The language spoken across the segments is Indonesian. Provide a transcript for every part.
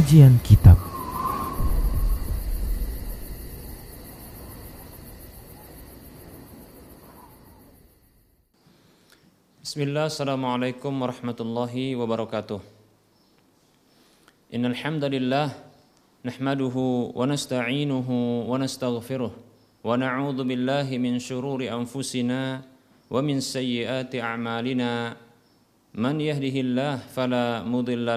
Kajian Kitab. Bismillah, Assalamualaikum warahmatullahi wabarakatuh. Innal hamdalillah nahmaduhu wa nasta'inuhu wa nastaghfiruh wa na'udzu billahi min shururi anfusina wa min sayyiati a'malina. Man yahdihillah fala mudilla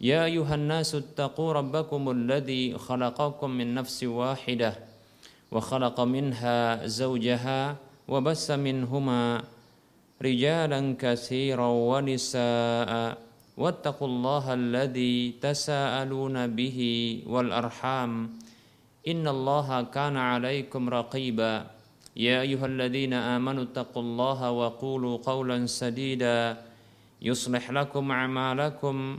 يا أيها الناس اتقوا ربكم الذي خلقكم من نفس واحدة وخلق منها زوجها وبس منهما رجالا كثيرا ونساء واتقوا الله الذي تساءلون به والأرحام إن الله كان عليكم رقيبا يا أيها الذين آمنوا اتقوا الله وقولوا قولا سديدا يصلح لكم أعمالكم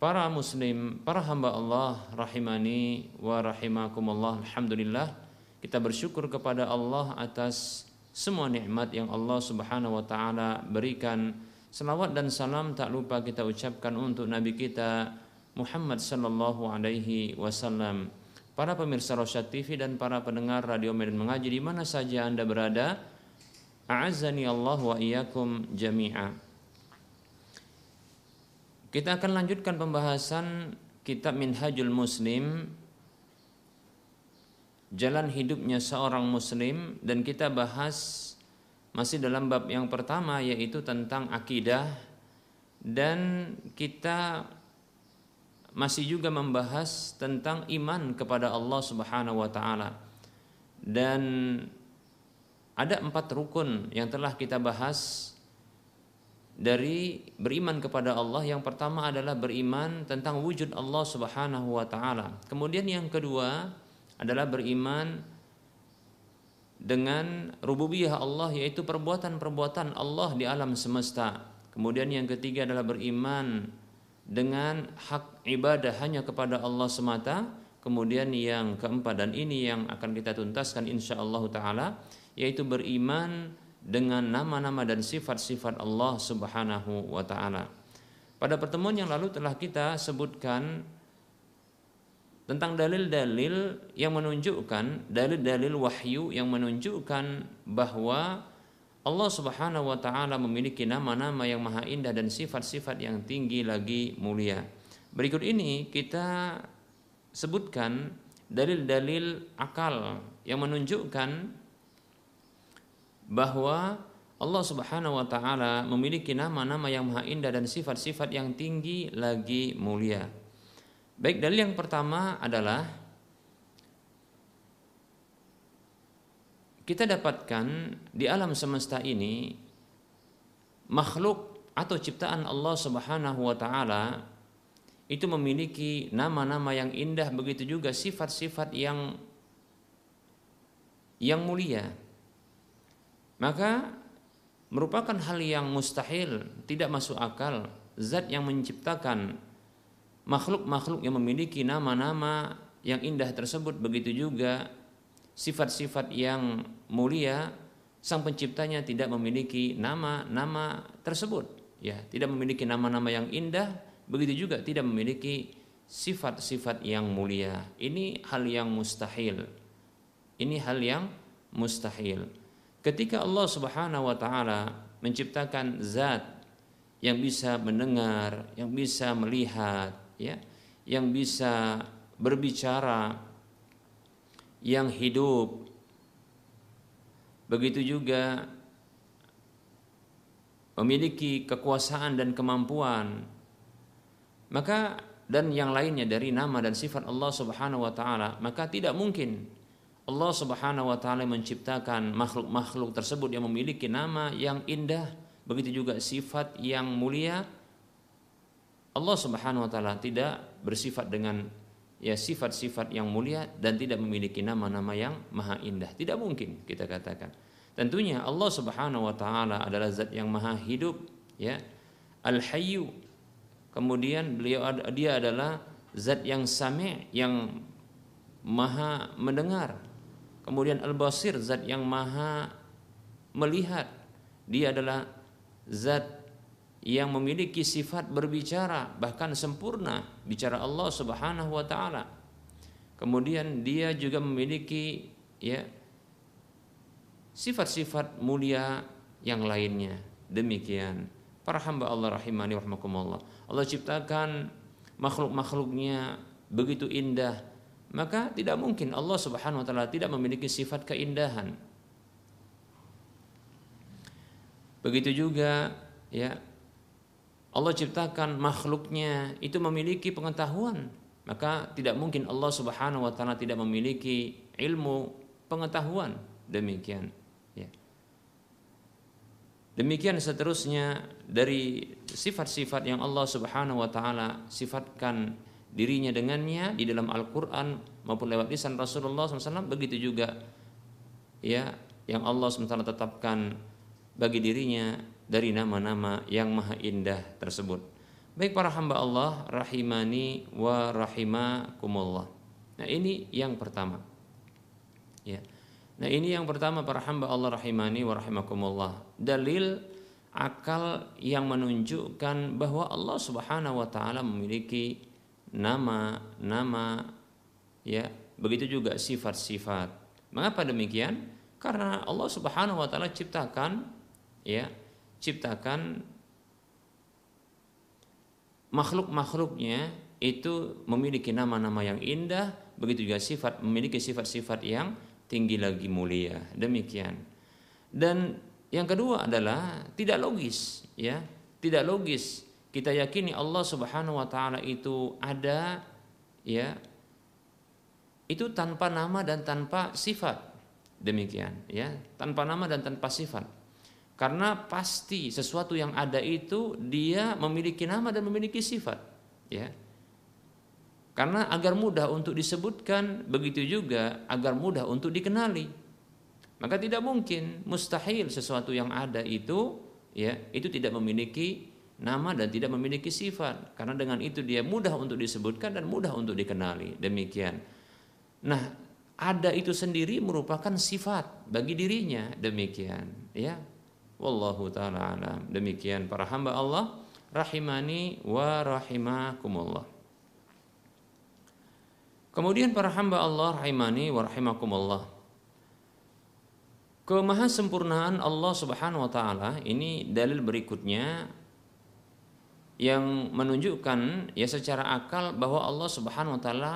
Para muslim, para hamba Allah rahimani wa rahimakumullah Alhamdulillah kita bersyukur kepada Allah atas semua nikmat yang Allah subhanahu wa ta'ala berikan Selawat dan salam tak lupa kita ucapkan untuk Nabi kita Muhammad sallallahu alaihi wasallam. Para pemirsa Rosyad TV dan para pendengar Radio Medan Mengaji di mana saja Anda berada, a'azzani Allah wa iyyakum jami'a. Kita akan lanjutkan pembahasan kitab Minhajul Muslim jalan hidupnya seorang muslim dan kita bahas masih dalam bab yang pertama yaitu tentang akidah dan kita masih juga membahas tentang iman kepada Allah Subhanahu wa taala. Dan ada empat rukun yang telah kita bahas dari beriman kepada Allah. Yang pertama adalah beriman tentang wujud Allah Subhanahu wa taala. Kemudian yang kedua adalah beriman dengan rububiyah Allah yaitu perbuatan-perbuatan Allah di alam semesta. Kemudian yang ketiga adalah beriman dengan hak ibadah hanya kepada Allah semata. Kemudian yang keempat dan ini yang akan kita tuntaskan insya Allah taala yaitu beriman dengan nama-nama dan sifat-sifat Allah Subhanahu wa taala. Pada pertemuan yang lalu telah kita sebutkan tentang dalil-dalil yang menunjukkan dalil-dalil wahyu yang menunjukkan bahwa Allah Subhanahu wa taala memiliki nama-nama yang maha indah dan sifat-sifat yang tinggi lagi mulia. Berikut ini kita sebutkan dalil-dalil akal yang menunjukkan bahwa Allah Subhanahu wa taala memiliki nama-nama yang maha indah dan sifat-sifat yang tinggi lagi mulia. Baik, dalil yang pertama adalah kita dapatkan di alam semesta ini makhluk atau ciptaan Allah Subhanahu wa taala itu memiliki nama-nama yang indah begitu juga sifat-sifat yang yang mulia. Maka merupakan hal yang mustahil, tidak masuk akal. Zat yang menciptakan makhluk-makhluk yang memiliki nama-nama yang indah tersebut. Begitu juga sifat-sifat yang mulia sang penciptanya tidak memiliki nama-nama tersebut. Ya tidak memiliki nama-nama yang indah begitu juga tidak memiliki sifat-sifat yang mulia. Ini hal yang mustahil. Ini hal yang mustahil ketika Allah Subhanahu wa taala menciptakan zat yang bisa mendengar yang bisa melihat ya yang bisa berbicara yang hidup begitu juga memiliki kekuasaan dan kemampuan maka dan yang lainnya dari nama dan sifat Allah Subhanahu wa taala maka tidak mungkin Allah Subhanahu wa taala menciptakan makhluk-makhluk tersebut yang memiliki nama yang indah begitu juga sifat yang mulia Allah Subhanahu wa taala tidak bersifat dengan ya sifat-sifat yang mulia dan tidak memiliki nama-nama yang maha indah. Tidak mungkin kita katakan. Tentunya Allah Subhanahu wa taala adalah zat yang maha hidup, ya. Al-Hayyu. Kemudian beliau dia adalah zat yang sami, yang maha mendengar. Kemudian Al-Basir, zat yang maha melihat. Dia adalah zat yang memiliki sifat berbicara bahkan sempurna bicara Allah Subhanahu wa taala. Kemudian dia juga memiliki ya sifat-sifat mulia yang lainnya. Demikian para hamba Allah rahimani rahmakumullah. Allah ciptakan makhluk-makhluknya begitu indah, maka tidak mungkin Allah Subhanahu wa taala tidak memiliki sifat keindahan. Begitu juga ya Allah ciptakan makhluknya itu memiliki pengetahuan. Maka tidak mungkin Allah Subhanahu wa taala tidak memiliki ilmu pengetahuan. Demikian ya. Demikian seterusnya dari sifat-sifat yang Allah Subhanahu wa taala sifatkan dirinya dengannya di dalam Al-Qur'an maupun lewat lisan Rasulullah SAW begitu juga ya yang Allah SWT tetapkan bagi dirinya dari nama-nama yang maha indah tersebut. Baik para hamba Allah rahimani wa rahimakumullah. Nah, ini yang pertama. Ya. Nah, ini yang pertama para hamba Allah rahimani wa rahimakumullah. Dalil akal yang menunjukkan bahwa Allah Subhanahu wa taala memiliki nama-nama ya, begitu juga sifat-sifat. Mengapa demikian? Karena Allah Subhanahu wa taala ciptakan ya ciptakan makhluk-makhluknya itu memiliki nama-nama yang indah, begitu juga sifat memiliki sifat-sifat yang tinggi lagi mulia. Demikian. Dan yang kedua adalah tidak logis, ya. Tidak logis kita yakini Allah Subhanahu wa taala itu ada ya itu tanpa nama dan tanpa sifat. Demikian, ya. Tanpa nama dan tanpa sifat. Karena pasti sesuatu yang ada itu dia memiliki nama dan memiliki sifat, ya. Karena agar mudah untuk disebutkan, begitu juga agar mudah untuk dikenali. Maka tidak mungkin, mustahil sesuatu yang ada itu ya, itu tidak memiliki nama dan tidak memiliki sifat. Karena dengan itu dia mudah untuk disebutkan dan mudah untuk dikenali. Demikian. Nah, ada itu sendiri merupakan sifat bagi dirinya demikian, ya. Wallahu taala alam. Demikian para hamba Allah rahimani wa rahimakumullah. Kemudian para hamba Allah rahimani wa rahimakumullah. Kemahasempurnaan Allah Subhanahu wa taala ini dalil berikutnya yang menunjukkan ya secara akal bahwa Allah Subhanahu wa taala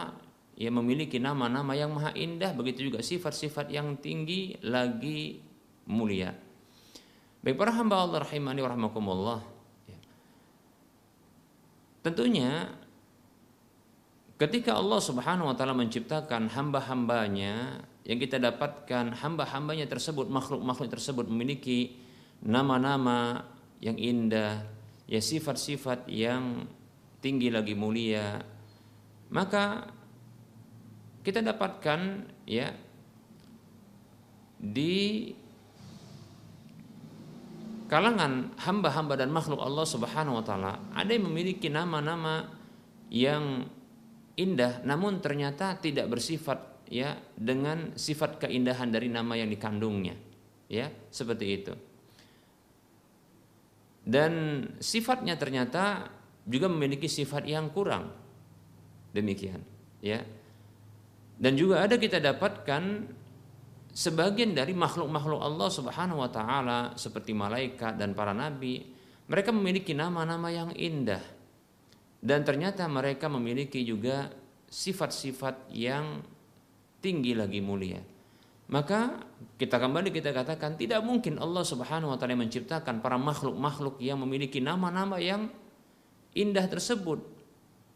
ya memiliki nama-nama yang maha indah begitu juga sifat-sifat yang tinggi lagi mulia. Baik para hamba Allah rahimani wa rahmakumullah. Ya. Tentunya ketika Allah Subhanahu wa taala menciptakan hamba-hambanya yang kita dapatkan hamba-hambanya tersebut makhluk-makhluk tersebut memiliki nama-nama yang indah, ya sifat-sifat yang tinggi lagi mulia. Maka kita dapatkan ya di kalangan hamba-hamba dan makhluk Allah Subhanahu wa taala ada yang memiliki nama-nama yang indah namun ternyata tidak bersifat ya dengan sifat keindahan dari nama yang dikandungnya ya seperti itu dan sifatnya ternyata juga memiliki sifat yang kurang demikian ya dan juga ada kita dapatkan sebagian dari makhluk-makhluk Allah Subhanahu wa taala seperti malaikat dan para nabi, mereka memiliki nama-nama yang indah. Dan ternyata mereka memiliki juga sifat-sifat yang tinggi lagi mulia. Maka kita kembali kita katakan tidak mungkin Allah Subhanahu wa taala menciptakan para makhluk-makhluk yang memiliki nama-nama yang indah tersebut.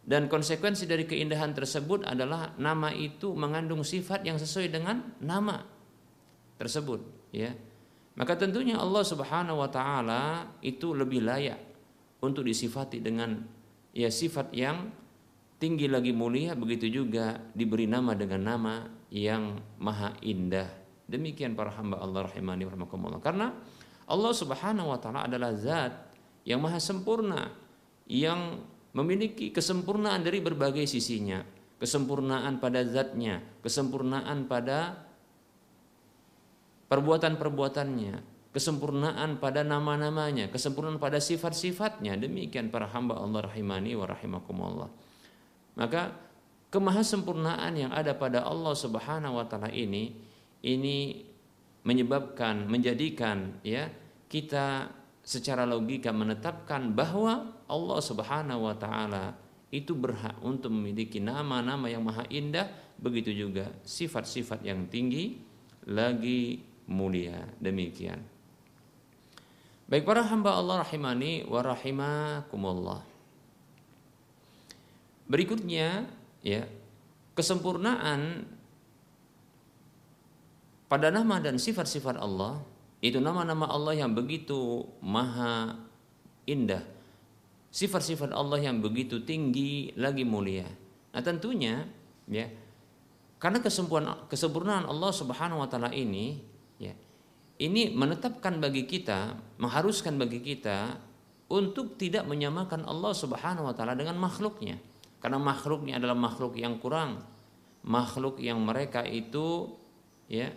Dan konsekuensi dari keindahan tersebut adalah nama itu mengandung sifat yang sesuai dengan nama tersebut ya. Maka tentunya Allah Subhanahu wa taala itu lebih layak untuk disifati dengan ya sifat yang tinggi lagi mulia. Begitu juga diberi nama dengan nama yang maha indah. Demikian para hamba Allah rahimani rahimakumullah. Karena Allah Subhanahu wa taala adalah zat yang maha sempurna yang memiliki kesempurnaan dari berbagai sisinya, kesempurnaan pada zatnya, kesempurnaan pada perbuatan-perbuatannya, kesempurnaan pada nama-namanya, kesempurnaan pada sifat-sifatnya. Demikian para hamba Allah rahimani wa rahimakumullah. Maka kemahasempurnaan yang ada pada Allah Subhanahu wa taala ini ini menyebabkan menjadikan ya kita secara logika menetapkan bahwa Allah Subhanahu wa taala itu berhak untuk memiliki nama-nama yang maha indah begitu juga sifat-sifat yang tinggi lagi mulia. Demikian. Baik para hamba Allah rahimani wa rahimakumullah. Berikutnya ya. Kesempurnaan pada nama dan sifat-sifat Allah itu nama-nama Allah yang begitu maha indah. Sifat-sifat Allah yang begitu tinggi lagi mulia. Nah tentunya ya karena kesempurnaan kesempurnaan Allah Subhanahu wa taala ini ya ini menetapkan bagi kita mengharuskan bagi kita untuk tidak menyamakan Allah Subhanahu wa taala dengan makhluknya karena makhluknya adalah makhluk yang kurang. Makhluk yang mereka itu ya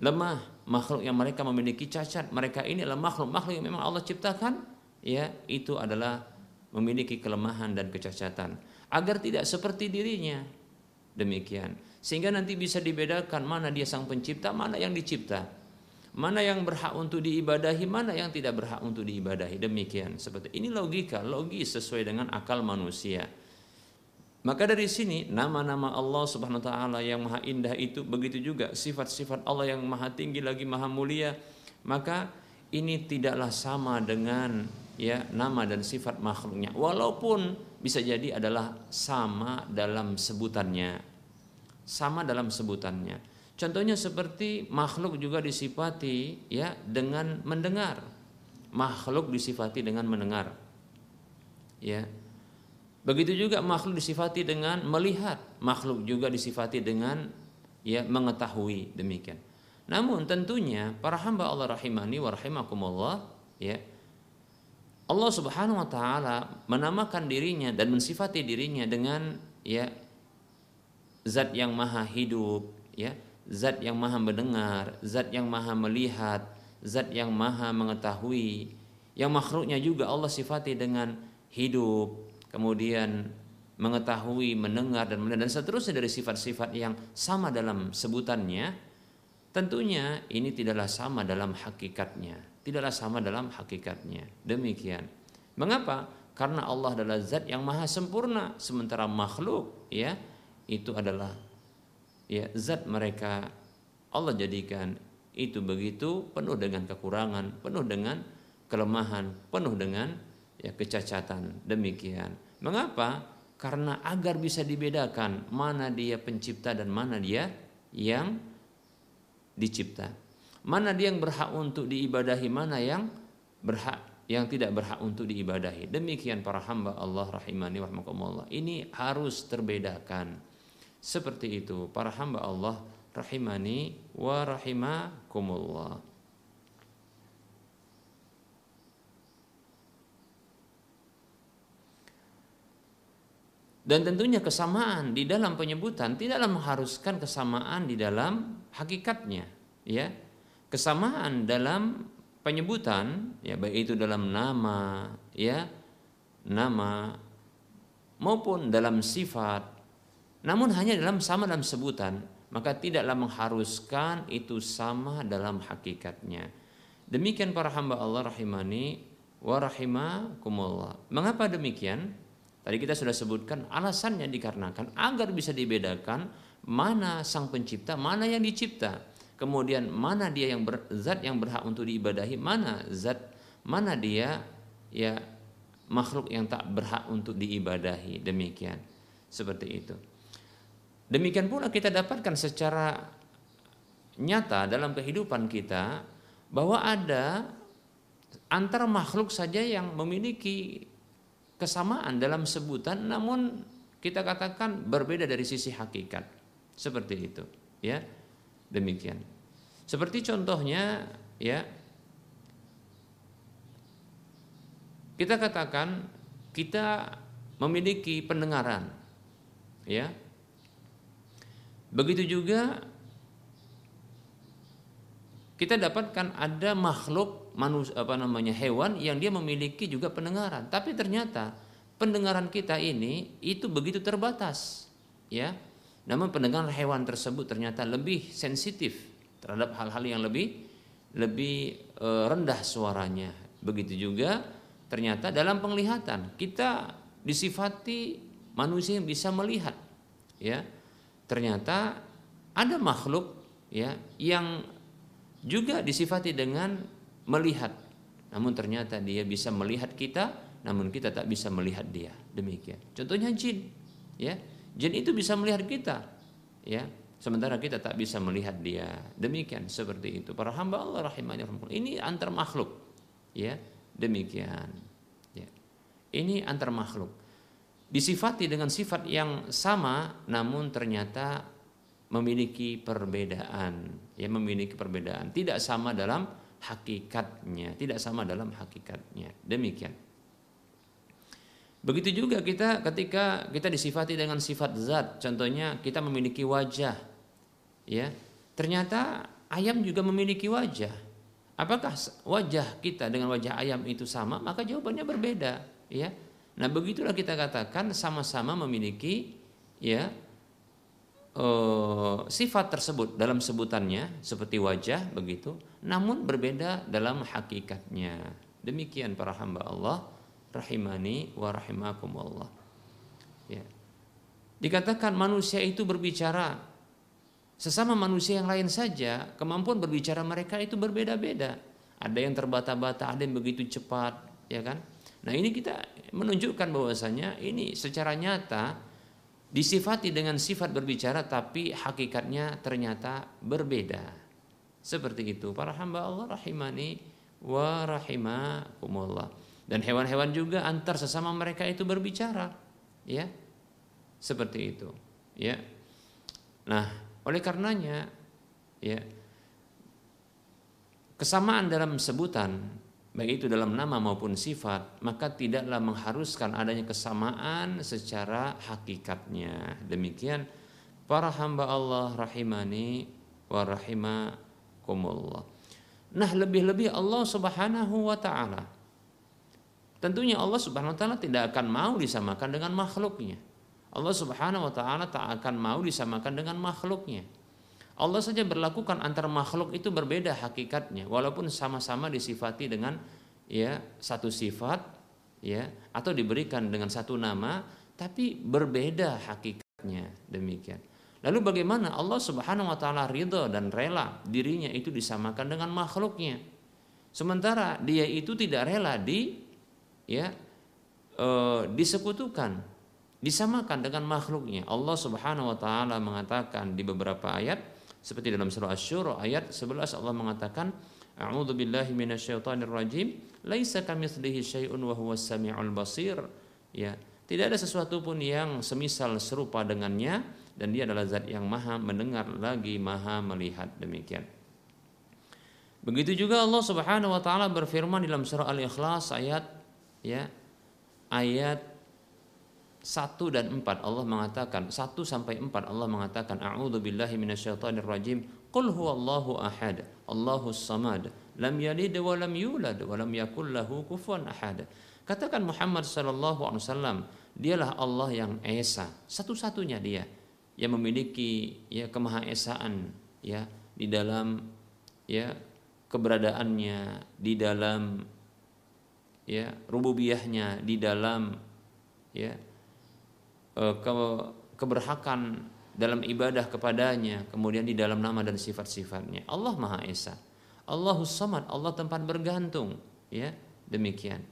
lemah. Makhluk yang mereka memiliki cacat. Mereka ini adalah makhluk. Makhluk yang memang Allah ciptakan ya itu adalah memiliki kelemahan dan kecacatan. Agar tidak seperti dirinya. Demikian. Sehingga nanti bisa dibedakan mana dia sang pencipta mana yang dicipta. Mana yang berhak untuk diibadahi mana yang tidak berhak untuk diibadahi. Demikian. Seperti ini logika. Logis sesuai dengan akal manusia maka dari sini nama-nama Allah Subhanahu wa taala yang maha indah itu begitu juga sifat-sifat Allah yang maha tinggi lagi maha mulia maka ini tidaklah sama dengan ya nama dan sifat makhluknya. Walaupun bisa jadi adalah sama dalam sebutannya. Sama dalam sebutannya. Contohnya seperti makhluk juga disifati ya dengan mendengar. Makhluk disifati dengan mendengar. Ya Begitu juga makhluk disifati dengan melihat, makhluk juga disifati dengan ya mengetahui demikian. Namun tentunya para hamba Allah rahimani wa rahimakumullah ya Allah Subhanahu wa taala menamakan dirinya dan mensifati dirinya dengan ya zat yang maha hidup ya zat yang maha mendengar zat yang maha melihat zat yang maha mengetahui yang makhluknya juga Allah sifati dengan hidup kemudian mengetahui, mendengar dan dan seterusnya dari sifat-sifat yang sama dalam sebutannya, tentunya ini tidaklah sama dalam hakikatnya, tidaklah sama dalam hakikatnya. Demikian. Mengapa? Karena Allah adalah zat yang maha sempurna, sementara makhluk ya itu adalah ya zat mereka Allah jadikan itu begitu penuh dengan kekurangan, penuh dengan kelemahan, penuh dengan ya kecacatan. Demikian. Mengapa? Karena agar bisa dibedakan mana dia pencipta dan mana dia yang dicipta. Mana dia yang berhak untuk diibadahi, mana yang berhak yang tidak berhak untuk diibadahi. Demikian para hamba Allah rahimani wa Ini harus terbedakan. Seperti itu para hamba Allah rahimani wa rahimakumullah. Dan tentunya kesamaan di dalam penyebutan tidaklah mengharuskan kesamaan di dalam hakikatnya, ya. Kesamaan dalam penyebutan, ya baik itu dalam nama, ya, nama maupun dalam sifat. Namun hanya dalam sama dalam sebutan, maka tidaklah mengharuskan itu sama dalam hakikatnya. Demikian para hamba Allah rahimani wa rahimakumullah. Mengapa demikian? Tadi kita sudah sebutkan alasannya dikarenakan agar bisa dibedakan mana sang pencipta, mana yang dicipta. kemudian mana dia yang ber, zat yang berhak untuk diibadahi mana zat mana dia ya makhluk yang tak berhak untuk diibadahi. Demikian. Seperti itu. Demikian pula kita dapatkan secara nyata dalam kehidupan kita bahwa ada antara makhluk saja yang memiliki kesamaan dalam sebutan namun kita katakan berbeda dari sisi hakikat. Seperti itu ya. Demikian. Seperti contohnya ya. Kita katakan kita memiliki pendengaran ya. Begitu juga kita dapatkan ada makhluk manusia apa namanya hewan yang dia memiliki juga pendengaran. Tapi ternyata pendengaran kita ini itu begitu terbatas ya. Namun pendengaran hewan tersebut ternyata lebih sensitif terhadap hal-hal yang lebih lebih e, rendah suaranya. Begitu juga ternyata dalam penglihatan kita disifati manusia yang bisa melihat ya. Ternyata ada makhluk ya yang juga disifati dengan melihat namun ternyata dia bisa melihat kita namun kita tak bisa melihat dia. Demikian. Contohnya jin, ya. Jin itu bisa melihat kita, ya. Sementara kita tak bisa melihat dia. Demikian seperti itu. Para hamba Allah rahimahnya Ini antar makhluk, ya. Demikian. Ya. Ini antar makhluk. Disifati dengan sifat yang sama namun ternyata memiliki perbedaan, ya memiliki perbedaan. Tidak sama dalam hakikatnya, tidak sama dalam hakikatnya. Demikian. Begitu juga kita ketika kita disifati dengan sifat zat, contohnya kita memiliki wajah. Ya. Ternyata ayam juga memiliki wajah. Apakah wajah kita dengan wajah ayam itu sama? Maka jawabannya berbeda, ya. Nah, begitulah kita katakan sama-sama memiliki ya uh, sifat tersebut dalam sebutannya seperti wajah begitu, namun berbeda dalam hakikatnya. Demikian para hamba Allah rahimani wa rahimakumullah. Ya. Dikatakan manusia itu berbicara sesama manusia yang lain saja, kemampuan berbicara mereka itu berbeda-beda. Ada yang terbata-bata, ada yang begitu cepat, ya kan? Nah, ini kita menunjukkan bahwasanya ini secara nyata disifati dengan sifat berbicara tapi hakikatnya ternyata berbeda. Seperti itu para hamba Allah rahimani wa rahimakumullah. Dan hewan-hewan juga antar sesama mereka itu berbicara, ya. Seperti itu, ya. Nah, oleh karenanya ya kesamaan dalam sebutan baik itu dalam nama maupun sifat maka tidaklah mengharuskan adanya kesamaan secara hakikatnya demikian para hamba Allah rahimani wa rahimakumullah nah lebih-lebih Allah Subhanahu wa taala Tentunya Allah Subhanahu wa taala tidak akan mau disamakan dengan makhluknya. Allah Subhanahu wa taala tak akan mau disamakan dengan makhluknya. Allah saja berlakukan antara makhluk itu berbeda hakikatnya walaupun sama-sama disifati dengan ya satu sifat ya atau diberikan dengan satu nama tapi berbeda hakikatnya demikian. Lalu bagaimana Allah Subhanahu wa taala ridho dan rela dirinya itu disamakan dengan makhluknya. Sementara dia itu tidak rela di ya e, disekutukan, disamakan dengan makhluknya. Allah Subhanahu wa taala mengatakan di beberapa ayat seperti dalam surah Asy-Syura ayat 11 Allah mengatakan A'udzu billahi minasyaitonir rajim laisa kamitslihi syai'un wa huwas samiul basir. Ya tidak ada sesuatu pun yang semisal serupa dengannya dan dia adalah zat yang maha mendengar lagi maha melihat demikian. Begitu juga Allah Subhanahu wa taala berfirman dalam surah Al-Ikhlas ayat ya ayat 1 dan 4 Allah mengatakan 1 sampai 4 Allah mengatakan a'udzu billahi minasyaitonir rajim. Qul huwallahu ahad Allahus samad. Lam yalid wa lam yulad wa lam yakul lahu kufuwan ahad. Katakan Muhammad sallallahu alaihi wasallam dialah Allah yang esa satu-satunya dia yang memiliki ya kemahaesaan ya di dalam ya keberadaannya di dalam ya rububiyahnya di dalam ya ke, keberhakan dalam ibadah kepadanya, kemudian di dalam nama dan sifat-sifatnya. Allah Maha Esa. Allahus Samad, Allah tempat bergantung, ya. Demikian.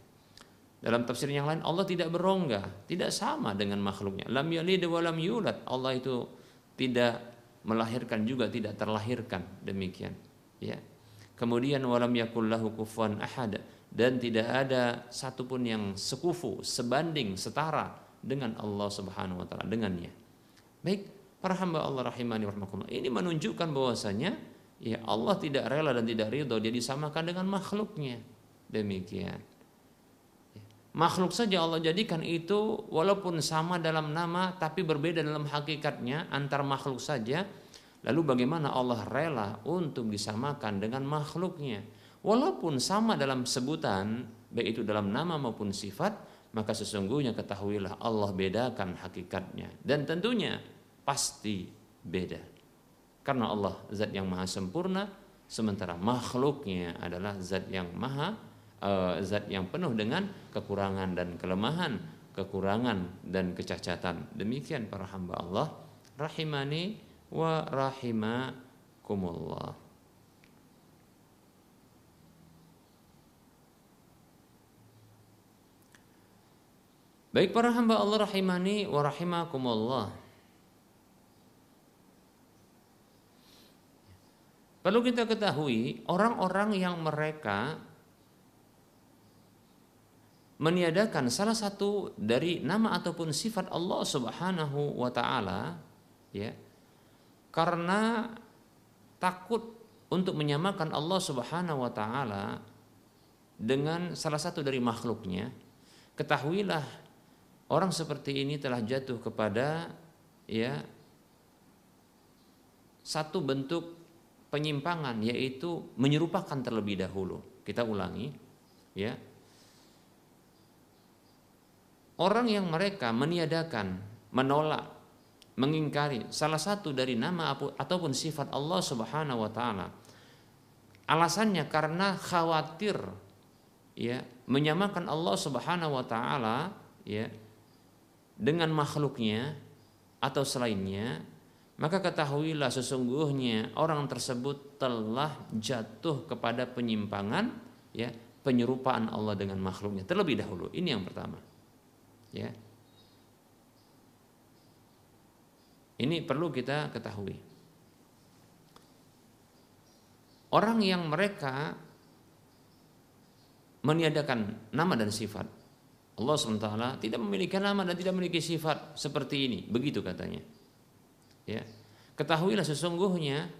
Dalam tafsir yang lain Allah tidak berongga, tidak sama dengan makhluknya. Lam yalid wa lam yulad. Allah itu tidak melahirkan juga tidak terlahirkan, demikian. Ya. Kemudian walam yakul lahu kufuwan ahad dan tidak ada satupun yang sekufu, sebanding, setara dengan Allah Subhanahu wa taala dengannya. Baik, para hamba Allah rahimani warahmatullah. Ini menunjukkan bahwasanya ya Allah tidak rela dan tidak ridho dia disamakan dengan makhluknya. Demikian. Ya. Makhluk saja Allah jadikan itu walaupun sama dalam nama tapi berbeda dalam hakikatnya antar makhluk saja. Lalu bagaimana Allah rela untuk disamakan dengan makhluknya? Walaupun sama dalam sebutan, baik itu dalam nama maupun sifat, maka sesungguhnya ketahuilah Allah bedakan hakikatnya. Dan tentunya pasti beda. Karena Allah zat yang maha sempurna, sementara makhluknya adalah zat yang maha uh, zat yang penuh dengan kekurangan dan kelemahan, kekurangan dan kecacatan. Demikian para hamba Allah rahimani wa rahimakumullah. Baik para hamba Allah rahimani wa rahimakumullah. Perlu kita ketahui orang-orang yang mereka meniadakan salah satu dari nama ataupun sifat Allah Subhanahu wa taala ya karena takut untuk menyamakan Allah Subhanahu wa taala dengan salah satu dari makhluknya ketahuilah orang seperti ini telah jatuh kepada ya satu bentuk penyimpangan yaitu menyerupakan terlebih dahulu. Kita ulangi ya. Orang yang mereka meniadakan, menolak, mengingkari salah satu dari nama ataupun sifat Allah Subhanahu wa taala. Alasannya karena khawatir ya menyamakan Allah Subhanahu wa taala ya dengan makhluknya atau selainnya maka ketahuilah sesungguhnya orang tersebut telah jatuh kepada penyimpangan ya penyerupaan Allah dengan makhluknya terlebih dahulu. Ini yang pertama ya. Ini perlu kita ketahui. Orang yang mereka meniadakan nama dan sifat Allah SWT tidak memiliki nama dan tidak memiliki sifat seperti ini begitu katanya Ya. Ketahuilah sesungguhnya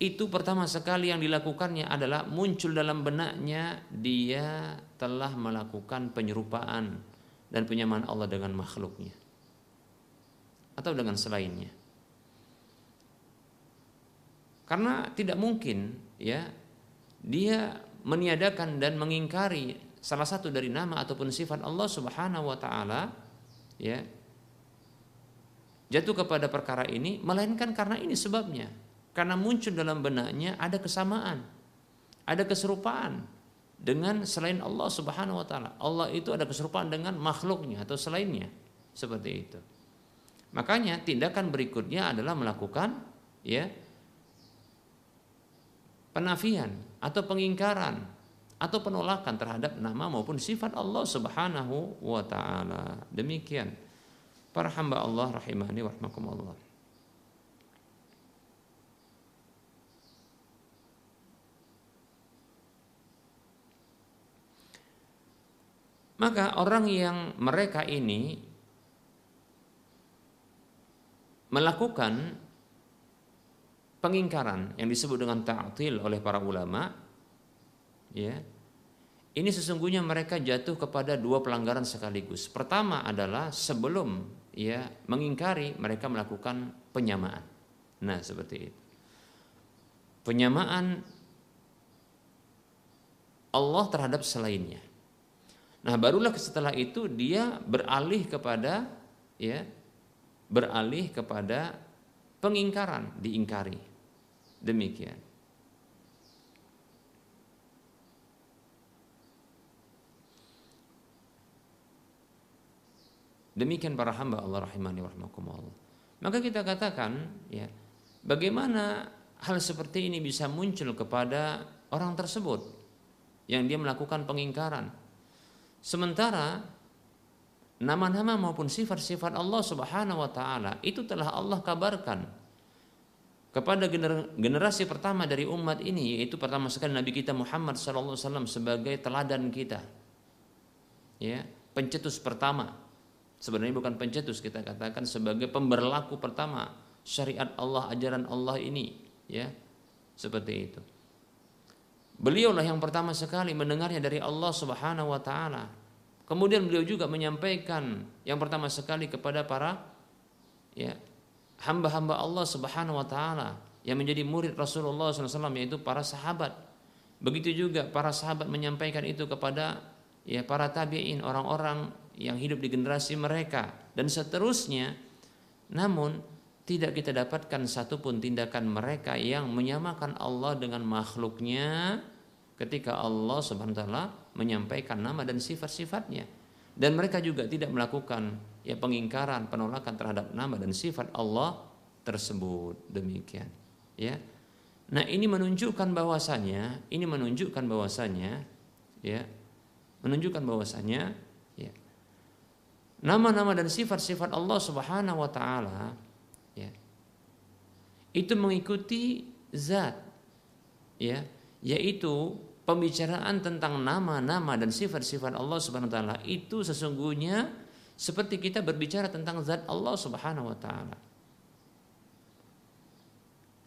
itu pertama sekali yang dilakukannya adalah muncul dalam benaknya dia telah melakukan penyerupaan dan penyamaan Allah dengan makhluknya atau dengan selainnya. Karena tidak mungkin ya dia meniadakan dan mengingkari salah satu dari nama ataupun sifat Allah Subhanahu wa taala ya jatuh kepada perkara ini melainkan karena ini sebabnya. Karena muncul dalam benaknya ada kesamaan ada keserupaan dengan selain Allah Subhanahu wa taala. Allah itu ada keserupaan dengan makhluknya atau selainnya seperti itu. Makanya tindakan berikutnya adalah melakukan ya penafian atau pengingkaran atau penolakan terhadap nama maupun sifat Allah Subhanahu wa taala demikian para hamba Allah rahimahni wa rahmakumullah. Maka orang yang mereka ini melakukan pengingkaran yang disebut dengan ta'til oleh para ulama ya ini sesungguhnya mereka jatuh kepada dua pelanggaran sekaligus. Pertama adalah sebelum ya mengingkari mereka melakukan penyamaan. Nah, seperti itu. Penyamaan Allah terhadap selainnya. Nah, barulah setelah itu dia beralih kepada ya beralih kepada pengingkaran, diingkari. Demikian. Demikian para hamba Allah rahimani wa Maka kita katakan ya, bagaimana hal seperti ini bisa muncul kepada orang tersebut yang dia melakukan pengingkaran. Sementara nama-nama maupun sifat-sifat Allah Subhanahu wa taala itu telah Allah kabarkan kepada generasi pertama dari umat ini yaitu pertama sekali Nabi kita Muhammad wasallam sebagai teladan kita. Ya, pencetus pertama. Sebenarnya bukan pencetus kita katakan sebagai pemberlaku pertama syariat Allah, ajaran Allah ini, ya. Seperti itu. Beliaulah yang pertama sekali mendengarnya dari Allah Subhanahu wa taala Kemudian beliau juga menyampaikan yang pertama sekali kepada para ya hamba-hamba Allah Subhanahu wa taala yang menjadi murid Rasulullah SAW yaitu para sahabat. Begitu juga para sahabat menyampaikan itu kepada ya para tabi'in orang-orang yang hidup di generasi mereka. Dan seterusnya. Namun tidak kita dapatkan satupun tindakan mereka yang menyamakan Allah dengan makhluknya ketika Allah Subhanahu wa taala menyampaikan nama dan sifat-sifatnya. Dan mereka juga tidak melakukan ya pengingkaran penolakan terhadap nama dan sifat Allah tersebut. Demikian ya. Nah ini menunjukkan bahwasanya ini menunjukkan bahwasanya ya menunjukkan bahwasanya ya nama-nama dan sifat-sifat Allah Subhanahu wa taala ya itu mengikuti zat ya yaitu pembicaraan tentang nama-nama dan sifat-sifat Allah Subhanahu wa taala itu sesungguhnya seperti kita berbicara tentang zat Allah Subhanahu wa taala.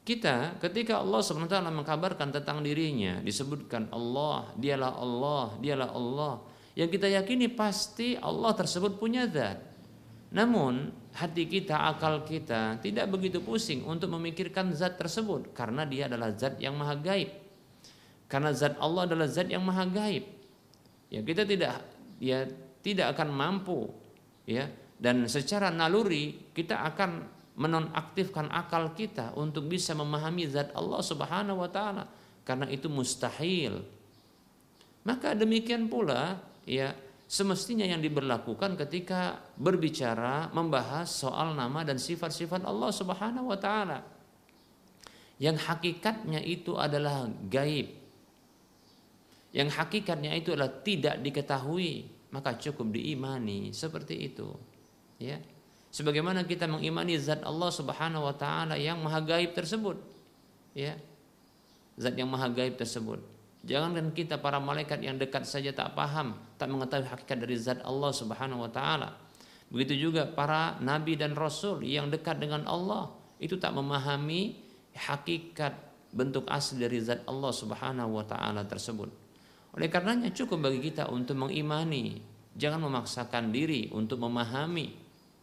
Kita ketika Allah Subhanahu wa taala mengkabarkan tentang dirinya, disebutkan Allah, dialah Allah, dialah Allah. Yang kita yakini pasti Allah tersebut punya zat. Namun hati kita, akal kita tidak begitu pusing untuk memikirkan zat tersebut karena dia adalah zat yang maha gaib karena zat Allah adalah zat yang maha gaib. Ya, kita tidak ya tidak akan mampu ya dan secara naluri kita akan menonaktifkan akal kita untuk bisa memahami zat Allah Subhanahu wa taala karena itu mustahil. Maka demikian pula ya semestinya yang diberlakukan ketika berbicara membahas soal nama dan sifat-sifat Allah Subhanahu wa taala. Yang hakikatnya itu adalah gaib. Yang hakikatnya itu adalah tidak diketahui maka cukup diimani. Seperti itu. Ya. Sebagaimana kita mengimani zat Allah Subhanahu wa taala yang maha gaib tersebut. Ya. Zat yang maha gaib tersebut jangankan kita para malaikat yang dekat saja tak paham tak mengetahui hakikat dari zat Allah Subhanahu wa taala. Begitu juga para nabi dan rasul yang dekat dengan Allah itu tak memahami hakikat bentuk asli dari zat Allah Subhanahu wa taala tersebut. Oleh karenanya cukup bagi kita untuk mengimani, jangan memaksakan diri untuk memahami,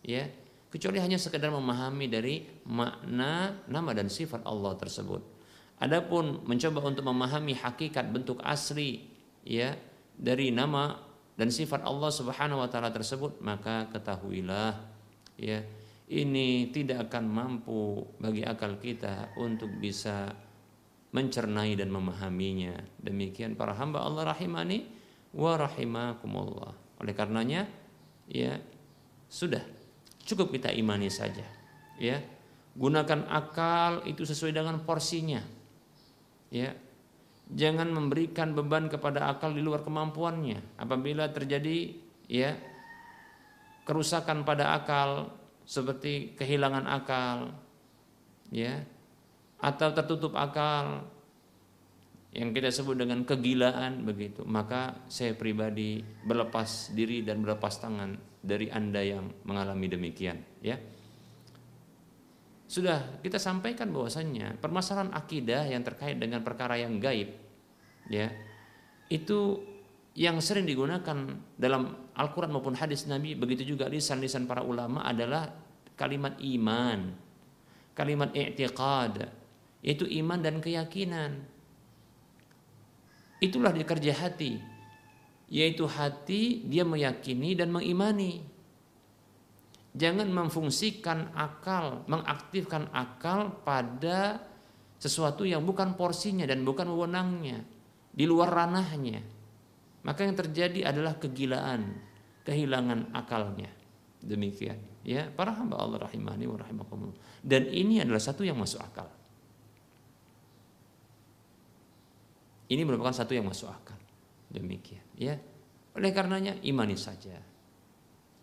ya, kecuali hanya sekedar memahami dari makna nama dan sifat Allah tersebut. Adapun mencoba untuk memahami hakikat bentuk asli, ya, dari nama dan sifat Allah Subhanahu wa taala tersebut, maka ketahuilah, ya, ini tidak akan mampu bagi akal kita untuk bisa mencernai dan memahaminya. Demikian para hamba Allah rahimani wa rahimakumullah. Oleh karenanya ya sudah cukup kita imani saja. Ya. Gunakan akal itu sesuai dengan porsinya. Ya. Jangan memberikan beban kepada akal di luar kemampuannya. Apabila terjadi ya kerusakan pada akal seperti kehilangan akal ya atau tertutup akal yang kita sebut dengan kegilaan begitu maka saya pribadi berlepas diri dan berlepas tangan dari anda yang mengalami demikian ya sudah kita sampaikan bahwasannya permasalahan akidah yang terkait dengan perkara yang gaib ya itu yang sering digunakan dalam Al-Quran maupun hadis Nabi begitu juga lisan-lisan para ulama adalah kalimat iman kalimat i'tiqad yaitu iman dan keyakinan. Itulah dikerja hati, yaitu hati dia meyakini dan mengimani. Jangan memfungsikan akal, mengaktifkan akal pada sesuatu yang bukan porsinya dan bukan wewenangnya, di luar ranahnya. Maka yang terjadi adalah kegilaan, kehilangan akalnya. Demikian. Ya, para hamba Allah rahimani wa rahimakumullah. Dan ini adalah satu yang masuk akal. Ini merupakan satu yang masuk akal. Demikian, ya. Oleh karenanya imani saja.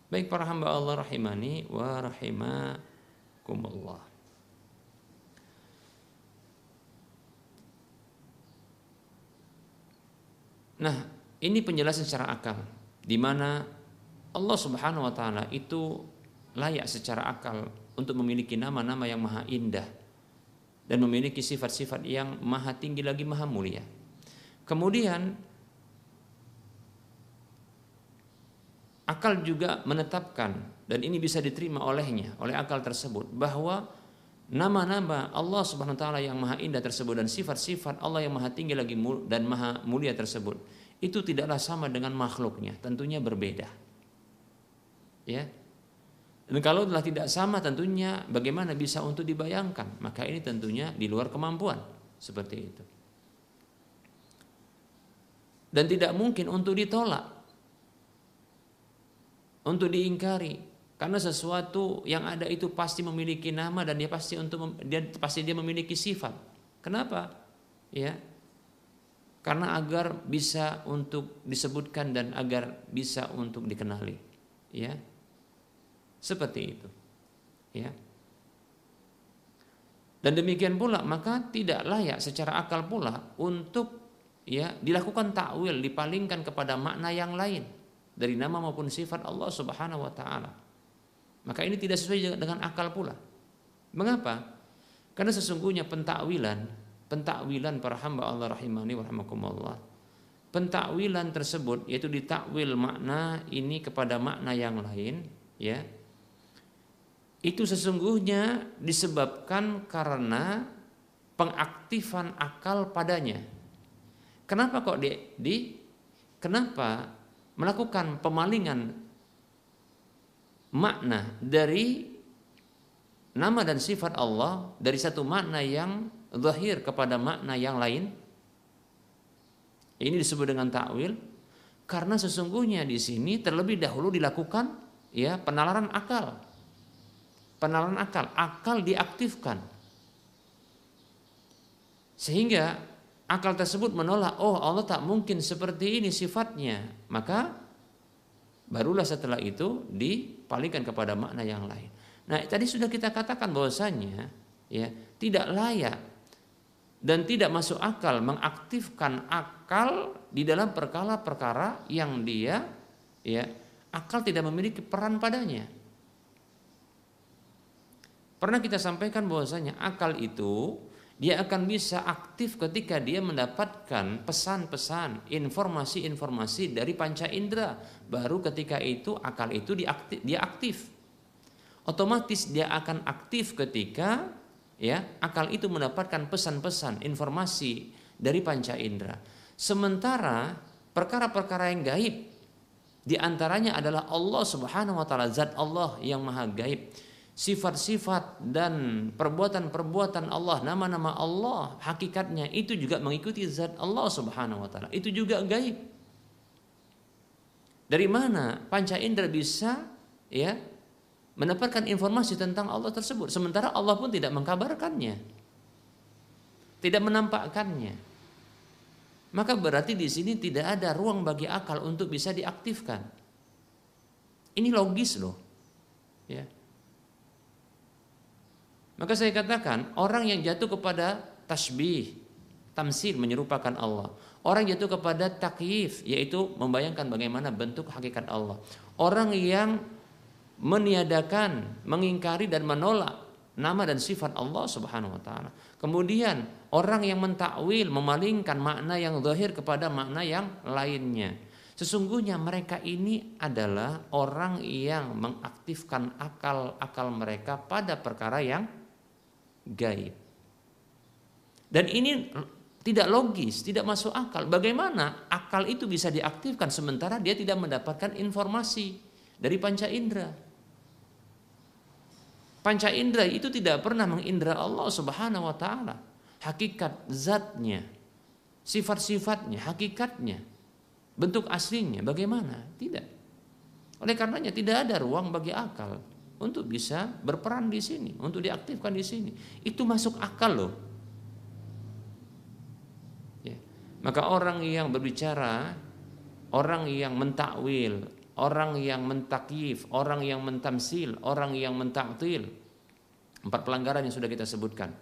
Baik para hamba Allah rahimani wa rahimakumullah. Nah, ini penjelasan secara akal di mana Allah Subhanahu wa taala itu layak secara akal untuk memiliki nama-nama yang maha indah dan memiliki sifat-sifat yang maha tinggi lagi maha mulia. Kemudian akal juga menetapkan dan ini bisa diterima olehnya oleh akal tersebut bahwa nama-nama Allah Subhanahu wa taala yang maha indah tersebut dan sifat-sifat Allah yang maha tinggi lagi dan maha mulia tersebut itu tidaklah sama dengan makhluknya, tentunya berbeda. Ya. Dan kalau telah tidak sama tentunya bagaimana bisa untuk dibayangkan? Maka ini tentunya di luar kemampuan seperti itu. Dan tidak mungkin untuk ditolak. Untuk diingkari karena sesuatu yang ada itu pasti memiliki nama dan dia pasti untuk dia pasti dia memiliki sifat. Kenapa? Ya. Karena agar bisa untuk disebutkan dan agar bisa untuk dikenali. Ya. Seperti itu. Ya. Dan demikian pula maka tidak layak secara akal pula untuk ya dilakukan takwil dipalingkan kepada makna yang lain dari nama maupun sifat Allah Subhanahu wa taala. Maka ini tidak sesuai dengan akal pula. Mengapa? Karena sesungguhnya pentakwilan, pentakwilan para hamba Allah rahimani wa. Pentakwilan tersebut yaitu ditakwil makna ini kepada makna yang lain, ya. Itu sesungguhnya disebabkan karena pengaktifan akal padanya. Kenapa kok di, di kenapa melakukan pemalingan makna dari nama dan sifat Allah dari satu makna yang zahir kepada makna yang lain. Ini disebut dengan takwil karena sesungguhnya di sini terlebih dahulu dilakukan ya penalaran akal. Penalaran akal, akal diaktifkan. Sehingga akal tersebut menolak, oh Allah tak mungkin seperti ini sifatnya. Maka barulah setelah itu di palingkan kepada makna yang lain. Nah, tadi sudah kita katakan bahwasanya ya, tidak layak dan tidak masuk akal mengaktifkan akal di dalam perkara-perkara yang dia ya akal tidak memiliki peran padanya. Pernah kita sampaikan bahwasanya akal itu dia akan bisa aktif ketika dia mendapatkan pesan-pesan, informasi-informasi dari panca indera. Baru ketika itu akal itu diaktif, dia aktif. Otomatis dia akan aktif ketika ya akal itu mendapatkan pesan-pesan, informasi dari panca indera. Sementara perkara-perkara yang gaib di antaranya adalah Allah Subhanahu wa taala, zat Allah yang maha gaib sifat-sifat dan perbuatan-perbuatan Allah, nama-nama Allah, hakikatnya itu juga mengikuti zat Allah Subhanahu wa taala. Itu juga gaib. Dari mana panca indera bisa ya mendapatkan informasi tentang Allah tersebut sementara Allah pun tidak mengkabarkannya. Tidak menampakkannya. Maka berarti di sini tidak ada ruang bagi akal untuk bisa diaktifkan. Ini logis loh. Ya maka saya katakan orang yang jatuh kepada tasbih, tamsil menyerupakan Allah. Orang jatuh kepada takyif yaitu membayangkan bagaimana bentuk hakikat Allah. Orang yang meniadakan, mengingkari dan menolak nama dan sifat Allah Subhanahu wa taala. Kemudian orang yang mentakwil, memalingkan makna yang zahir kepada makna yang lainnya. Sesungguhnya mereka ini adalah orang yang mengaktifkan akal-akal mereka pada perkara yang gaib. Dan ini tidak logis, tidak masuk akal. Bagaimana akal itu bisa diaktifkan sementara dia tidak mendapatkan informasi dari panca indera? Panca indera itu tidak pernah mengindra Allah Subhanahu wa taala. Hakikat zatnya, sifat-sifatnya, hakikatnya, bentuk aslinya bagaimana? Tidak. Oleh karenanya tidak ada ruang bagi akal untuk bisa berperan di sini, untuk diaktifkan di sini. Itu masuk akal loh. Ya. Maka orang yang berbicara, orang yang mentakwil, orang yang mentakif, orang yang mentamsil, orang yang mentaktil. Empat pelanggaran yang sudah kita sebutkan.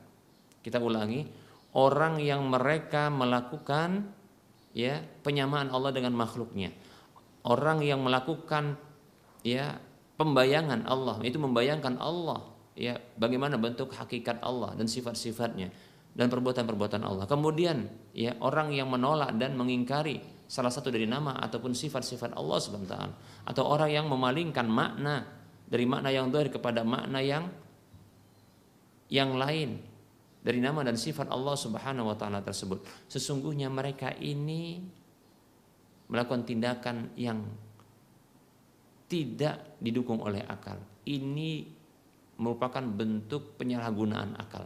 Kita ulangi, orang yang mereka melakukan ya penyamaan Allah dengan makhluknya. Orang yang melakukan ya pembayangan Allah itu membayangkan Allah ya bagaimana bentuk hakikat Allah dan sifat-sifatnya dan perbuatan-perbuatan Allah. Kemudian ya orang yang menolak dan mengingkari salah satu dari nama ataupun sifat-sifat Allah taala atau orang yang memalingkan makna dari makna yang zahir kepada makna yang yang lain dari nama dan sifat Allah Subhanahu wa taala tersebut. Sesungguhnya mereka ini melakukan tindakan yang tidak didukung oleh akal. Ini merupakan bentuk penyalahgunaan akal.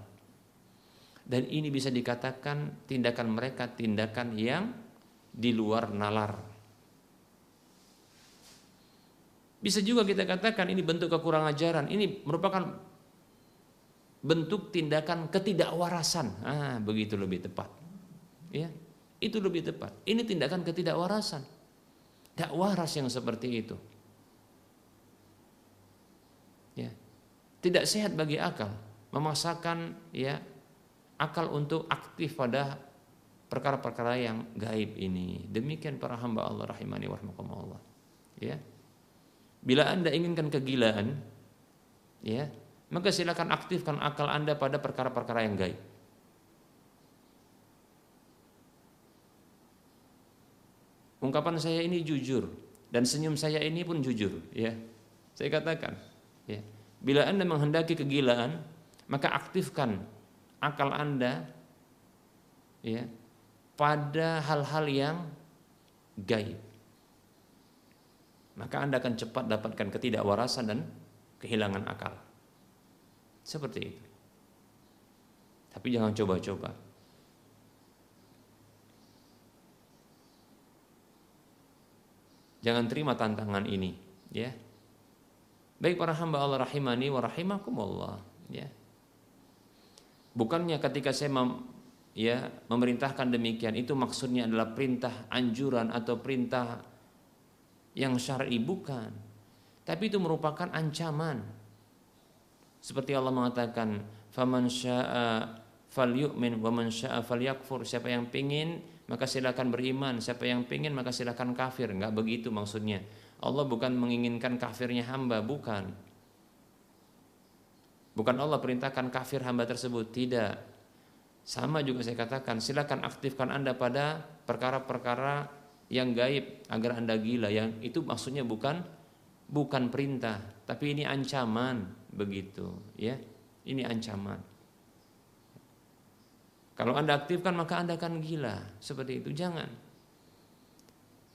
Dan ini bisa dikatakan tindakan mereka tindakan yang di luar nalar. Bisa juga kita katakan ini bentuk kekurangan ajaran. Ini merupakan bentuk tindakan ketidakwarasan. Ah, begitu lebih tepat. Ya, itu lebih tepat. Ini tindakan ketidakwarasan. Tidak waras yang seperti itu. Ya. Tidak sehat bagi akal memaksakan ya akal untuk aktif pada perkara-perkara yang gaib ini. Demikian para hamba Allah rahimani wa Allah. Ya. Bila Anda inginkan kegilaan, ya, maka silakan aktifkan akal Anda pada perkara-perkara yang gaib. Ungkapan saya ini jujur dan senyum saya ini pun jujur, ya. Saya katakan, Ya. Bila Anda menghendaki kegilaan, maka aktifkan akal Anda ya pada hal-hal yang gaib. Maka Anda akan cepat dapatkan ketidakwarasan dan kehilangan akal. Seperti itu. Tapi jangan coba-coba. Jangan terima tantangan ini, ya. Baik para hamba Allah rahimani wa rahimakumullah ya. Bukannya ketika saya mem, ya memerintahkan demikian itu maksudnya adalah perintah anjuran atau perintah yang syar'i bukan. Tapi itu merupakan ancaman. Seperti Allah mengatakan, "Faman syaa'a falyu'min wa man syaa'a falyakfur." Siapa yang pingin maka silakan beriman, siapa yang pingin maka silakan kafir. Enggak begitu maksudnya. Allah bukan menginginkan kafirnya hamba, bukan. Bukan Allah perintahkan kafir hamba tersebut, tidak. Sama juga saya katakan, silakan aktifkan Anda pada perkara-perkara yang gaib agar Anda gila. Yang itu maksudnya bukan bukan perintah, tapi ini ancaman begitu, ya. Ini ancaman. Kalau Anda aktifkan maka Anda akan gila. Seperti itu, jangan.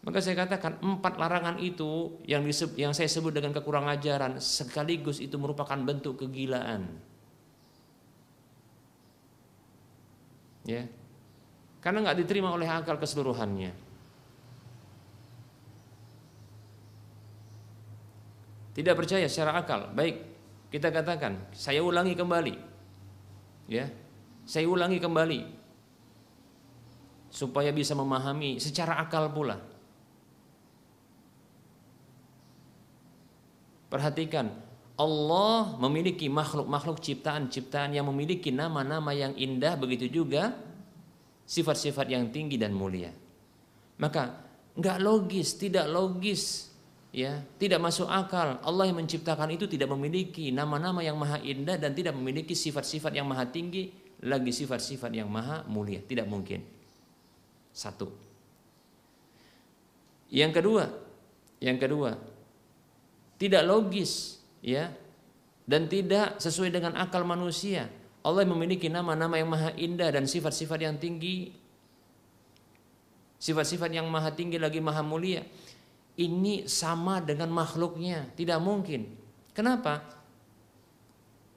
Maka saya katakan empat larangan itu yang disebut, yang saya sebut dengan kekurangan ajaran sekaligus itu merupakan bentuk kegilaan. Ya. Karena nggak diterima oleh akal keseluruhannya. Tidak percaya secara akal. Baik, kita katakan, saya ulangi kembali. Ya. Saya ulangi kembali supaya bisa memahami secara akal pula. Perhatikan, Allah memiliki makhluk-makhluk ciptaan-ciptaan yang memiliki nama-nama yang indah, begitu juga sifat-sifat yang tinggi dan mulia. Maka nggak logis, tidak logis, ya, tidak masuk akal. Allah yang menciptakan itu tidak memiliki nama-nama yang maha indah dan tidak memiliki sifat-sifat yang maha tinggi, lagi sifat-sifat yang maha mulia. Tidak mungkin. Satu. Yang kedua, yang kedua, tidak logis ya dan tidak sesuai dengan akal manusia. Allah memiliki nama-nama yang maha indah dan sifat-sifat yang tinggi. Sifat-sifat yang maha tinggi lagi maha mulia. Ini sama dengan makhluknya, tidak mungkin. Kenapa?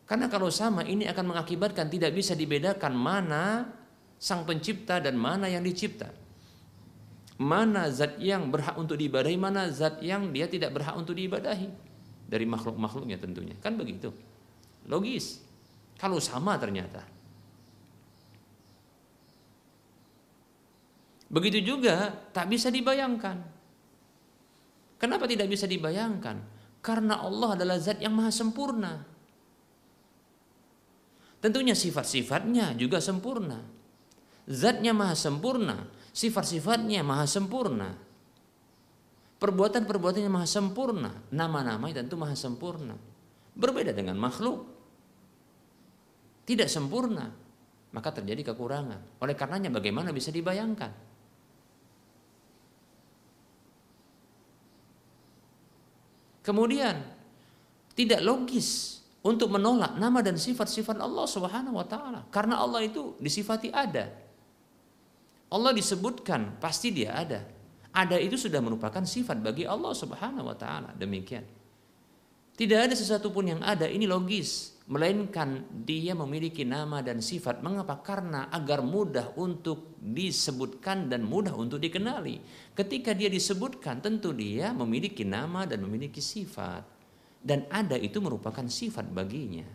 Karena kalau sama ini akan mengakibatkan tidak bisa dibedakan mana sang pencipta dan mana yang dicipta. Mana zat yang berhak untuk diibadahi, mana zat yang dia tidak berhak untuk diibadahi dari makhluk-makhluknya tentunya. Kan begitu. Logis. Kalau sama ternyata. Begitu juga tak bisa dibayangkan. Kenapa tidak bisa dibayangkan? Karena Allah adalah zat yang maha sempurna. Tentunya sifat-sifatnya juga sempurna. Zatnya maha sempurna, sifat-sifatnya maha sempurna. Perbuatan-perbuatannya maha sempurna, nama-namanya tentu maha sempurna. Berbeda dengan makhluk. Tidak sempurna, maka terjadi kekurangan. Oleh karenanya bagaimana bisa dibayangkan? Kemudian tidak logis untuk menolak nama dan sifat-sifat Allah Subhanahu wa taala karena Allah itu disifati ada. Allah disebutkan pasti dia ada. Ada itu sudah merupakan sifat bagi Allah Subhanahu wa taala. Demikian. Tidak ada sesuatu pun yang ada ini logis, melainkan dia memiliki nama dan sifat. Mengapa? Karena agar mudah untuk disebutkan dan mudah untuk dikenali. Ketika dia disebutkan, tentu dia memiliki nama dan memiliki sifat. Dan ada itu merupakan sifat baginya.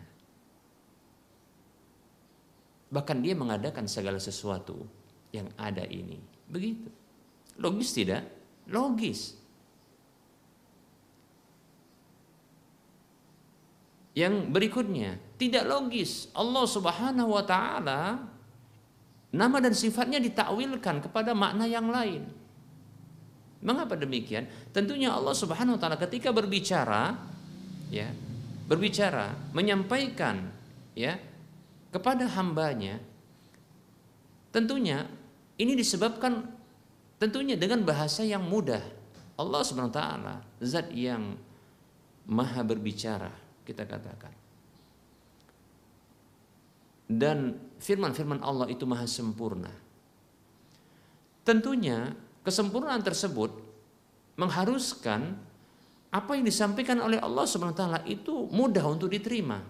Bahkan dia mengadakan segala sesuatu yang ada ini. Begitu. Logis tidak? Logis. Yang berikutnya, tidak logis. Allah Subhanahu wa taala nama dan sifatnya ditakwilkan kepada makna yang lain. Mengapa demikian? Tentunya Allah Subhanahu wa taala ketika berbicara ya, berbicara, menyampaikan ya kepada hambanya tentunya ini disebabkan tentunya dengan bahasa yang mudah. Allah Subhanahu wa taala zat yang maha berbicara kita katakan. Dan firman-firman Allah itu maha sempurna. Tentunya kesempurnaan tersebut mengharuskan apa yang disampaikan oleh Allah Subhanahu wa taala itu mudah untuk diterima.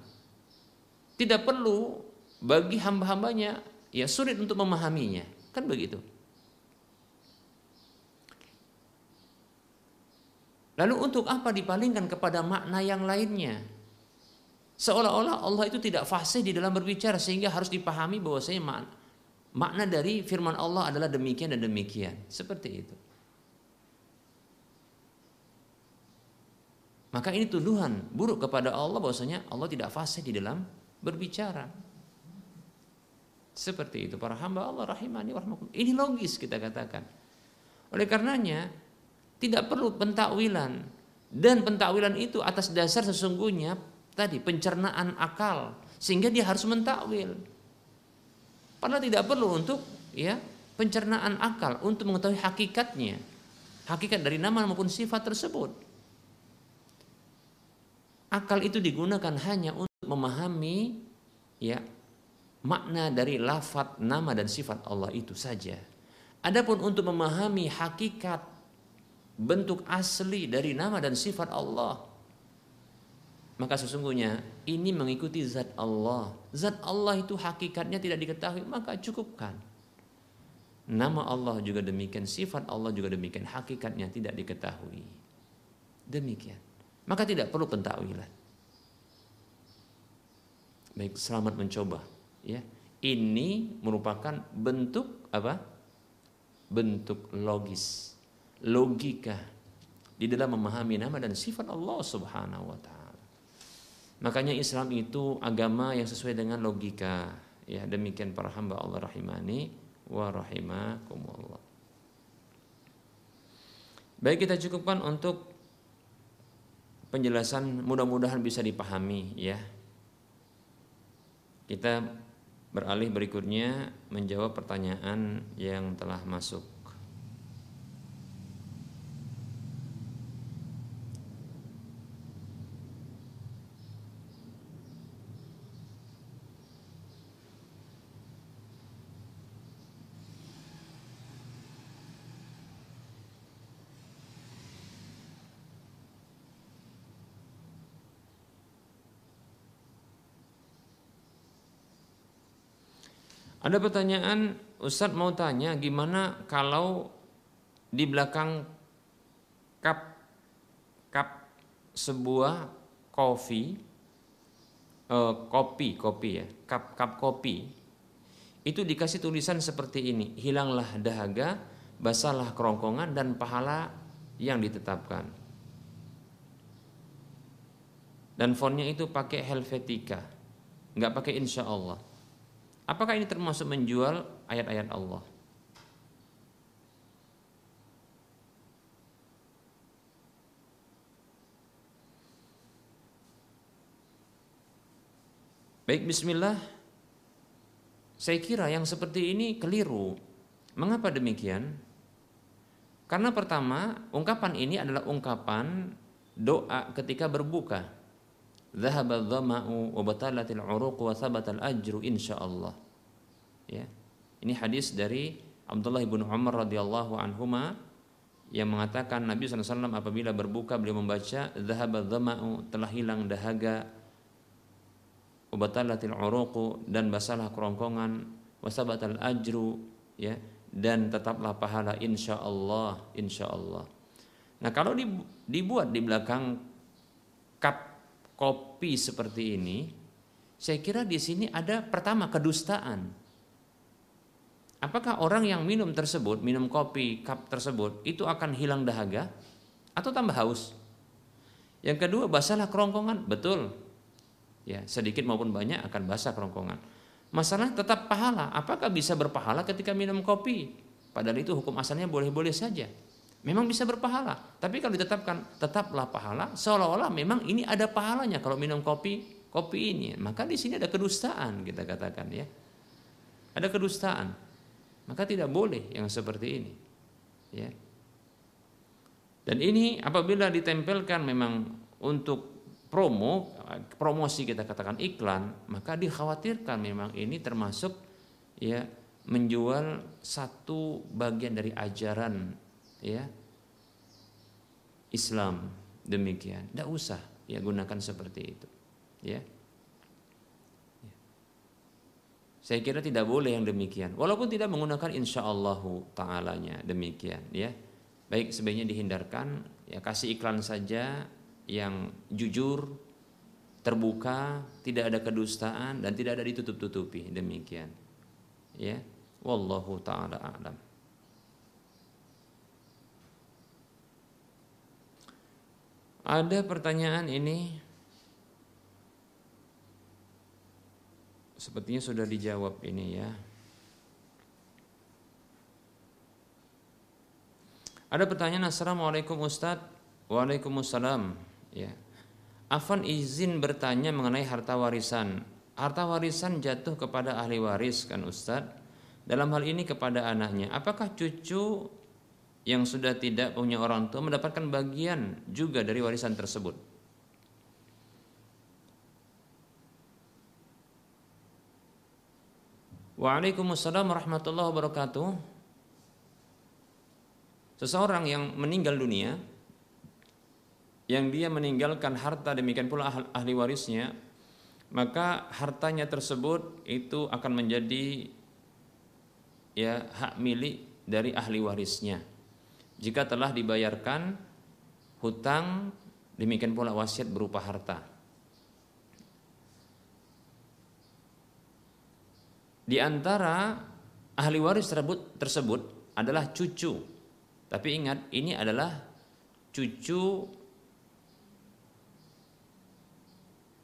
Tidak perlu bagi hamba-hambanya ya sulit untuk memahaminya. Kan begitu. Lalu untuk apa dipalingkan kepada makna yang lainnya? Seolah-olah Allah itu tidak fasih di dalam berbicara sehingga harus dipahami bahwasanya makna, makna dari firman Allah adalah demikian dan demikian. Seperti itu. Maka ini tuduhan buruk kepada Allah bahwasanya Allah tidak fasih di dalam berbicara. Seperti itu para hamba Allah rahimani warahmatullah. Ini logis kita katakan. Oleh karenanya tidak perlu pentakwilan dan pentakwilan itu atas dasar sesungguhnya tadi pencernaan akal sehingga dia harus mentakwil. Padahal tidak perlu untuk ya pencernaan akal untuk mengetahui hakikatnya. Hakikat dari nama maupun sifat tersebut. Akal itu digunakan hanya untuk memahami ya makna dari lafat nama dan sifat Allah itu saja. Adapun untuk memahami hakikat bentuk asli dari nama dan sifat Allah maka sesungguhnya ini mengikuti zat Allah. Zat Allah itu hakikatnya tidak diketahui, maka cukupkan. Nama Allah juga demikian, sifat Allah juga demikian, hakikatnya tidak diketahui. Demikian. Maka tidak perlu pentakwilan. Baik, selamat mencoba ya. Ini merupakan bentuk apa? Bentuk logis. Logika. Di dalam memahami nama dan sifat Allah Subhanahu wa taala. Makanya Islam itu agama yang sesuai dengan logika. Ya demikian para hamba Allah rahimani wa rahimakumullah. Baik kita cukupkan untuk penjelasan. Mudah-mudahan bisa dipahami ya. Kita beralih berikutnya menjawab pertanyaan yang telah masuk. Ada pertanyaan, Ustadz mau tanya gimana kalau di belakang cup cup sebuah kopi uh, kopi kopi ya cup cup kopi itu dikasih tulisan seperti ini hilanglah dahaga basahlah kerongkongan dan pahala yang ditetapkan. Dan fontnya itu pakai Helvetica nggak pakai insya Allah apakah ini termasuk menjual ayat-ayat Allah Baik bismillah. Saya kira yang seperti ini keliru. Mengapa demikian? Karena pertama, ungkapan ini adalah ungkapan doa ketika berbuka. Dhahaba dhama'u wa batalatil uruq wa thabatal ajru insyaallah. Ya. Ini hadis dari Abdullah bin Umar radhiyallahu anhuma yang mengatakan Nabi SAW apabila berbuka beliau membaca dhahaba dhama'u telah hilang dahaga wabatalatil uruqu dan basalah kerongkongan wasabatal ajru ya dan tetaplah pahala insya Allah insya Allah nah kalau dibuat di belakang cup kopi seperti ini saya kira di sini ada pertama kedustaan apakah orang yang minum tersebut minum kopi cup tersebut itu akan hilang dahaga atau tambah haus yang kedua basalah kerongkongan betul ya sedikit maupun banyak akan basah kerongkongan. Masalah tetap pahala. Apakah bisa berpahala ketika minum kopi? Padahal itu hukum asalnya boleh-boleh saja. Memang bisa berpahala. Tapi kalau ditetapkan tetaplah pahala, seolah-olah memang ini ada pahalanya kalau minum kopi kopi ini. Maka di sini ada kedustaan kita katakan ya. Ada kedustaan. Maka tidak boleh yang seperti ini. Ya. Dan ini apabila ditempelkan memang untuk promo promosi kita katakan iklan maka dikhawatirkan memang ini termasuk ya menjual satu bagian dari ajaran ya Islam demikian tidak usah ya gunakan seperti itu ya saya kira tidak boleh yang demikian walaupun tidak menggunakan insya Allahu taalanya demikian ya baik sebaiknya dihindarkan ya kasih iklan saja yang jujur, terbuka, tidak ada kedustaan dan tidak ada ditutup-tutupi. Demikian. Ya. Wallahu taala a'lam. Ada pertanyaan ini. Sepertinya sudah dijawab ini ya. Ada pertanyaan Assalamualaikum Ustadz Waalaikumsalam. Ya. Afan izin bertanya mengenai harta warisan. Harta warisan jatuh kepada ahli waris kan Ustadz dalam hal ini kepada anaknya. Apakah cucu yang sudah tidak punya orang tua mendapatkan bagian juga dari warisan tersebut. Waalaikumsalam warahmatullahi wabarakatuh. Seseorang yang meninggal dunia yang dia meninggalkan harta demikian pula ahli warisnya maka hartanya tersebut itu akan menjadi ya hak milik dari ahli warisnya jika telah dibayarkan hutang demikian pula wasiat berupa harta di antara ahli waris tersebut tersebut adalah cucu tapi ingat ini adalah cucu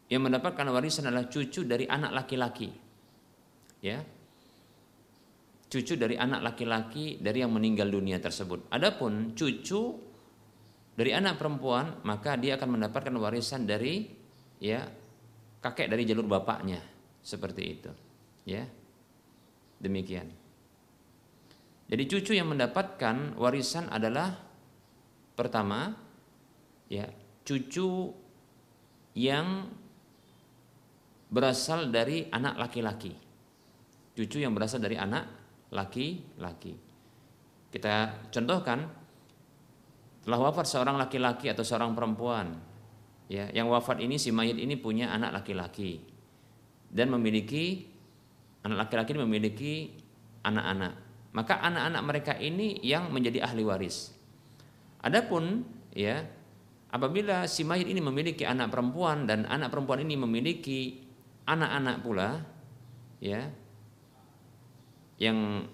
yang mendapatkan warisan adalah cucu dari anak laki-laki. Ya. Cucu dari anak laki-laki dari yang meninggal dunia tersebut. Adapun cucu dari anak perempuan, maka dia akan mendapatkan warisan dari ya kakek dari jalur bapaknya. Seperti itu. Ya. Demikian. Jadi cucu yang mendapatkan warisan adalah pertama ya, cucu yang berasal dari anak laki-laki. Cucu yang berasal dari anak laki-laki. Kita contohkan telah wafat seorang laki-laki atau seorang perempuan. Ya, yang wafat ini si mayit ini punya anak laki-laki dan memiliki anak laki-laki memiliki anak-anak. maka anak-anak mereka ini yang menjadi ahli waris. Adapun ya apabila si mayit ini memiliki anak perempuan dan anak perempuan ini memiliki anak-anak pula ya yang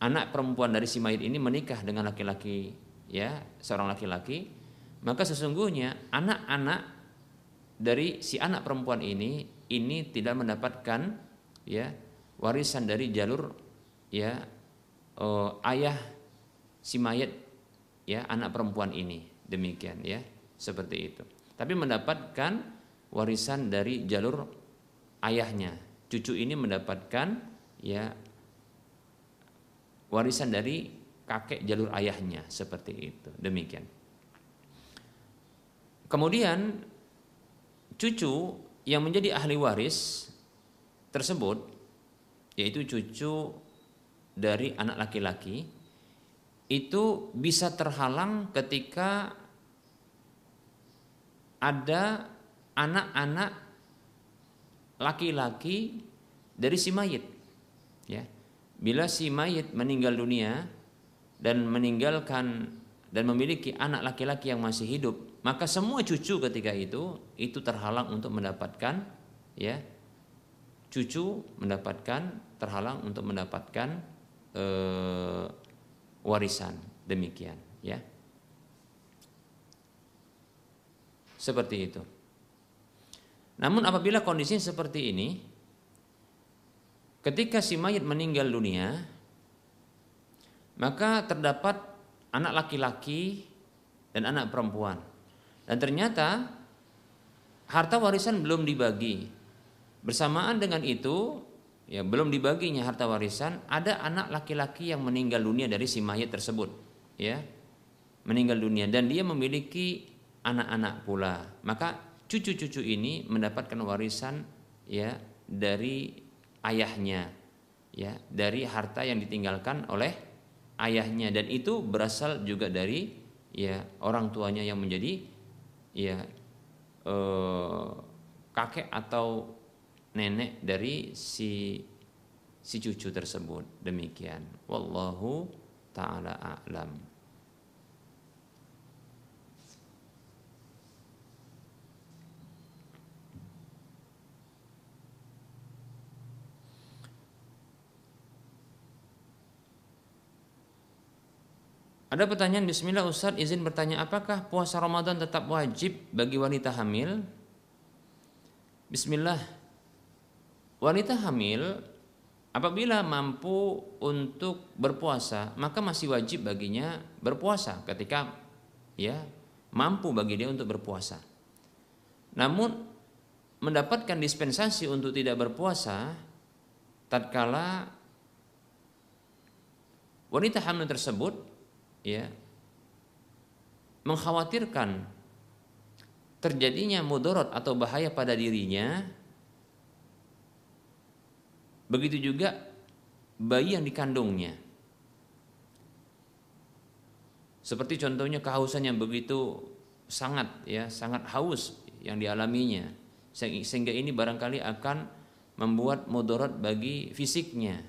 anak perempuan dari si mayit ini menikah dengan laki-laki ya seorang laki-laki maka sesungguhnya anak-anak dari si anak perempuan ini ini tidak mendapatkan ya warisan dari jalur ya uh, ayah si mayat ya anak perempuan ini. Demikian ya seperti itu. Tapi mendapatkan warisan dari jalur ayahnya. Cucu ini mendapatkan ya warisan dari kakek jalur ayahnya seperti itu. Demikian. Kemudian cucu yang menjadi ahli waris tersebut yaitu cucu dari anak laki-laki itu bisa terhalang ketika ada anak-anak laki-laki dari si mayit ya bila si mayit meninggal dunia dan meninggalkan dan memiliki anak laki-laki yang masih hidup maka semua cucu ketika itu itu terhalang untuk mendapatkan ya cucu mendapatkan terhalang untuk mendapatkan e, warisan demikian ya. Seperti itu. Namun apabila kondisinya seperti ini ketika si mayat meninggal dunia maka terdapat anak laki-laki dan anak perempuan dan ternyata harta warisan belum dibagi Bersamaan dengan itu, ya belum dibaginya harta warisan, ada anak laki-laki yang meninggal dunia dari si mayat tersebut, ya. Meninggal dunia dan dia memiliki anak-anak pula. Maka cucu-cucu ini mendapatkan warisan ya dari ayahnya, ya, dari harta yang ditinggalkan oleh ayahnya. Dan itu berasal juga dari ya orang tuanya yang menjadi ya eh, kakek atau nenek dari si si cucu tersebut. Demikian. Wallahu taala a'lam Ada pertanyaan Bismillah Ustaz izin bertanya apakah puasa Ramadan tetap wajib bagi wanita hamil? Bismillah wanita hamil apabila mampu untuk berpuasa maka masih wajib baginya berpuasa ketika ya mampu bagi dia untuk berpuasa. Namun mendapatkan dispensasi untuk tidak berpuasa tatkala wanita hamil tersebut ya mengkhawatirkan terjadinya mudorot atau bahaya pada dirinya Begitu juga bayi yang dikandungnya. Seperti contohnya kehausan yang begitu sangat ya, sangat haus yang dialaminya. Sehingga ini barangkali akan membuat mudarat bagi fisiknya.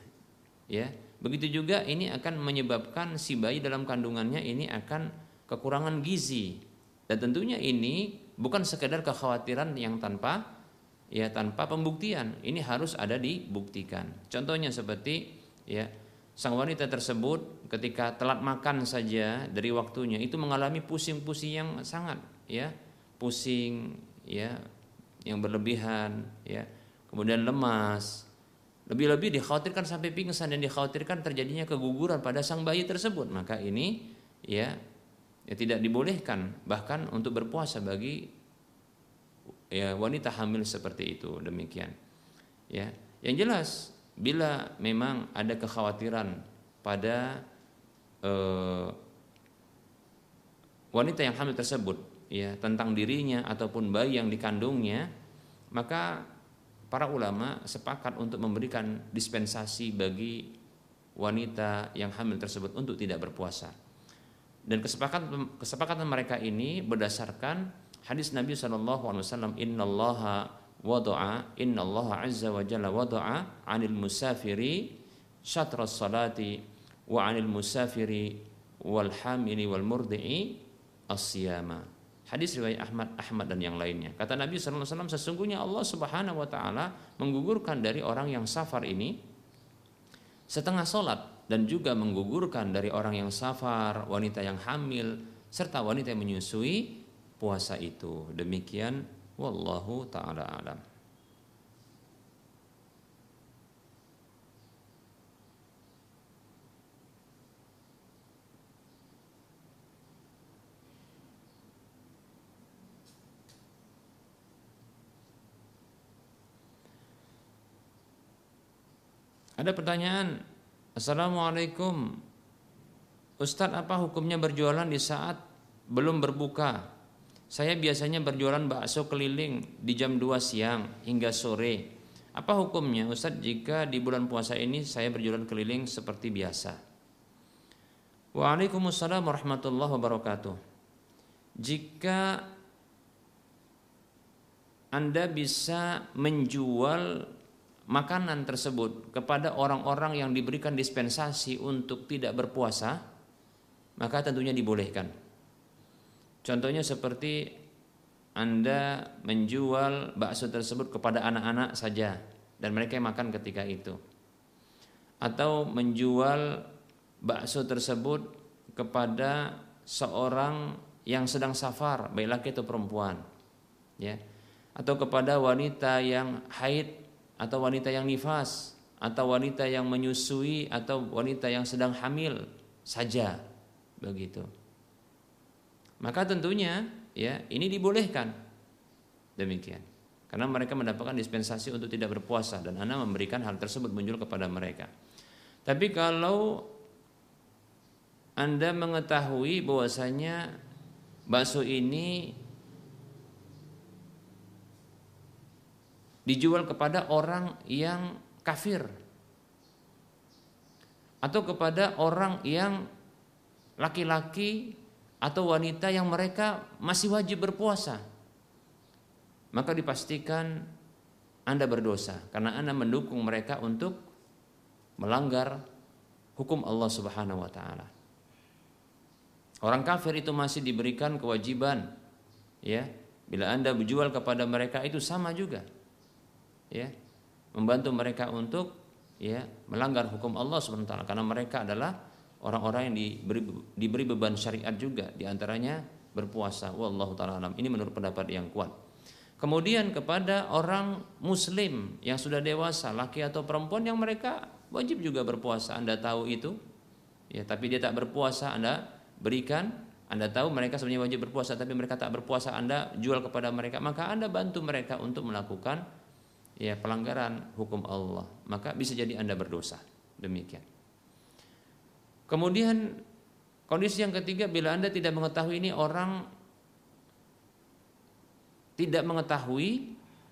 Ya. Begitu juga ini akan menyebabkan si bayi dalam kandungannya ini akan kekurangan gizi. Dan tentunya ini bukan sekedar kekhawatiran yang tanpa ya tanpa pembuktian ini harus ada dibuktikan contohnya seperti ya sang wanita tersebut ketika telat makan saja dari waktunya itu mengalami pusing-pusing yang sangat ya pusing ya yang berlebihan ya kemudian lemas lebih-lebih dikhawatirkan sampai pingsan dan dikhawatirkan terjadinya keguguran pada sang bayi tersebut. Maka ini ya ya tidak dibolehkan. Bahkan untuk berpuasa bagi ya wanita hamil seperti itu demikian. Ya yang jelas bila memang ada kekhawatiran pada eh, wanita yang hamil tersebut ya tentang dirinya ataupun bayi yang dikandungnya maka para ulama sepakat untuk memberikan dispensasi bagi wanita yang hamil tersebut untuk tidak berpuasa dan kesepakatan kesepakatan mereka ini berdasarkan Hadis Nabi sallallahu alaihi wasallam innallaha wada'a innallaha azza wa jalla wada'a 'anil musafiri syatras salati wa 'anil musafiri wal hamili wal murdi'i asyama. Hadis riwayat Ahmad Ahmad dan yang lainnya. Kata Nabi wasallam sesungguhnya Allah Subhanahu wa taala menggugurkan dari orang yang safar ini setengah solat dan juga menggugurkan dari orang yang safar, wanita yang hamil serta wanita yang menyusui puasa itu. Demikian wallahu taala alam. Ada pertanyaan, Assalamualaikum, Ustadz apa hukumnya berjualan di saat belum berbuka? Saya biasanya berjualan bakso keliling di jam 2 siang hingga sore. Apa hukumnya Ustadz jika di bulan puasa ini saya berjualan keliling seperti biasa? Waalaikumsalam warahmatullahi wabarakatuh. Jika Anda bisa menjual makanan tersebut kepada orang-orang yang diberikan dispensasi untuk tidak berpuasa, maka tentunya dibolehkan. Contohnya seperti Anda menjual bakso tersebut kepada anak-anak saja dan mereka yang makan ketika itu. Atau menjual bakso tersebut kepada seorang yang sedang safar, baik laki atau perempuan. Ya. Atau kepada wanita yang haid atau wanita yang nifas atau wanita yang menyusui atau wanita yang sedang hamil saja begitu. Maka tentunya ya ini dibolehkan demikian. Karena mereka mendapatkan dispensasi untuk tidak berpuasa dan Anda memberikan hal tersebut menjual kepada mereka. Tapi kalau Anda mengetahui bahwasanya bakso ini dijual kepada orang yang kafir atau kepada orang yang laki-laki atau wanita yang mereka masih wajib berpuasa maka dipastikan Anda berdosa karena Anda mendukung mereka untuk melanggar hukum Allah Subhanahu wa taala. Orang kafir itu masih diberikan kewajiban ya. Bila Anda menjual kepada mereka itu sama juga ya membantu mereka untuk ya melanggar hukum Allah taala. Karena mereka adalah orang-orang yang diberi diberi beban syariat juga di antaranya berpuasa. Wallahu taala alam. Ini menurut pendapat yang kuat. Kemudian kepada orang muslim yang sudah dewasa laki atau perempuan yang mereka wajib juga berpuasa. Anda tahu itu ya tapi dia tak berpuasa Anda berikan. Anda tahu mereka sebenarnya wajib berpuasa tapi mereka tak berpuasa Anda jual kepada mereka maka Anda bantu mereka untuk melakukan ya pelanggaran hukum Allah, maka bisa jadi Anda berdosa. Demikian. Kemudian kondisi yang ketiga bila Anda tidak mengetahui ini orang tidak mengetahui,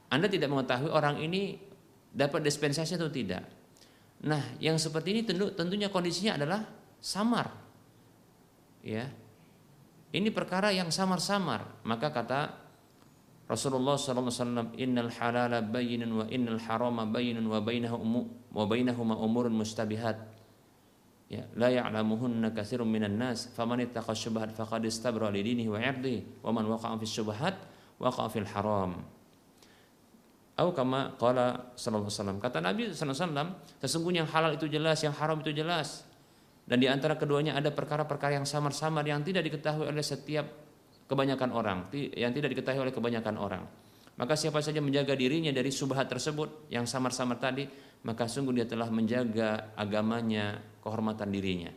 Anda tidak mengetahui orang ini dapat dispensasi atau tidak. Nah, yang seperti ini tentu tentunya kondisinya adalah samar. Ya. Ini perkara yang samar-samar. Maka kata Rasulullah SAW innal halala bayyinun wa innal harama bayyinun wa bainahuma wa bainahuma umurun mustabihat. Ya la ya'lamuhunna katsirun minan nas faman ittaqa syubhat faqad istabra li dinihi wa 'irdihi wa man waqa'a fi syubhat waqa'a fil haram. Atau kama qala sallallahu alaihi wasallam kata Nabi sallallahu alaihi wasallam sesungguhnya yang halal itu jelas yang haram itu jelas. Dan di antara keduanya ada perkara-perkara yang samar-samar yang tidak diketahui oleh setiap kebanyakan orang, yang tidak diketahui oleh kebanyakan orang. Maka siapa saja menjaga dirinya dari subhat tersebut yang samar-samar tadi, maka sungguh dia telah menjaga agamanya, kehormatan dirinya.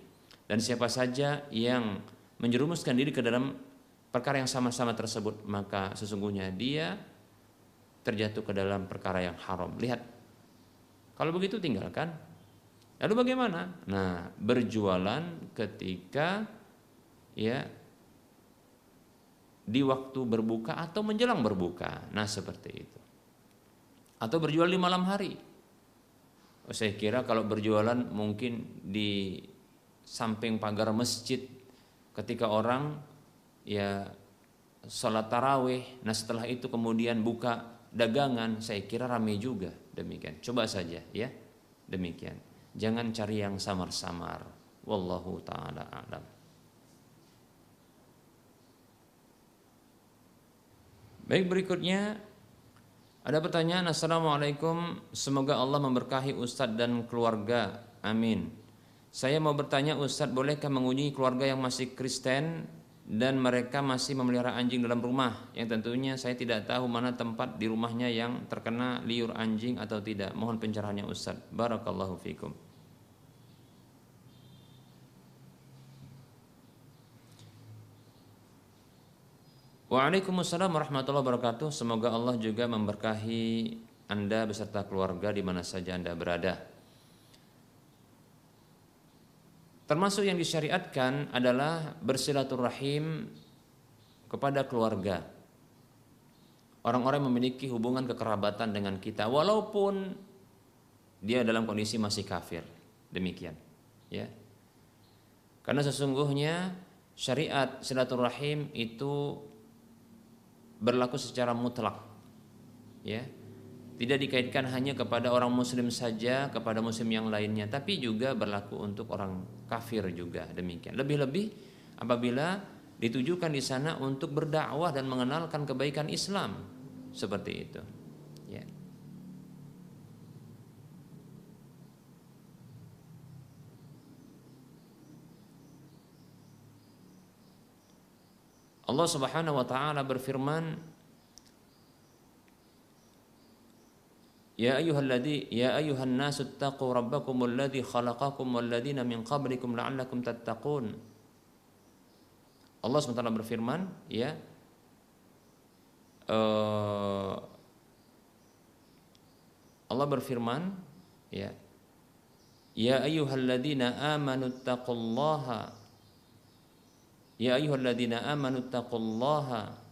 Dan siapa saja yang menjerumuskan diri ke dalam perkara yang sama-sama tersebut, maka sesungguhnya dia terjatuh ke dalam perkara yang haram. Lihat, kalau begitu tinggalkan. Lalu bagaimana? Nah, berjualan ketika ya di waktu berbuka atau menjelang berbuka. Nah, seperti itu. Atau berjual di malam hari. Saya kira kalau berjualan mungkin di samping pagar masjid ketika orang ya sholat tarawih, nah setelah itu kemudian buka dagangan, saya kira ramai juga demikian. Coba saja ya, demikian. Jangan cari yang samar-samar, wallahu taala a'lam Baik berikutnya ada pertanyaan Assalamualaikum Semoga Allah memberkahi Ustadz dan keluarga. Amin. Saya mau bertanya Ustadz bolehkah mengunjungi keluarga yang masih Kristen Dan mereka masih memelihara anjing dalam rumah? Yang tentunya saya tidak tahu mana tempat di rumahnya yang terkena liur anjing atau tidak. Mohon pencerahannya Ustadz Barakallahu fikum Waalaikumsalam warahmatullahi wabarakatuh. Semoga Allah juga memberkahi Anda beserta keluarga di mana saja Anda berada. Termasuk yang disyariatkan adalah bersilaturahim kepada keluarga. Orang-orang memiliki hubungan kekerabatan dengan kita walaupun dia dalam kondisi masih kafir. Demikian, ya. Karena sesungguhnya syariat silaturahim itu berlaku secara mutlak. Ya. Tidak dikaitkan hanya kepada orang muslim saja, kepada muslim yang lainnya, tapi juga berlaku untuk orang kafir juga demikian. Lebih-lebih apabila ditujukan di sana untuk berdakwah dan mengenalkan kebaikan Islam seperti itu. Ya. Allah Subhanahu wa taala berfirman Ya ayyuhalladzi ya ayyuhan nasu taqu rabbakum alladzi khalaqakum walladzina min qablikum la'allakum tattaqun. Allah SWT berfirman ya uh, Allah berfirman ya Ya ayyuhalladzina amanu taqullaha Ya ayyuhalladzina amanu taqullaha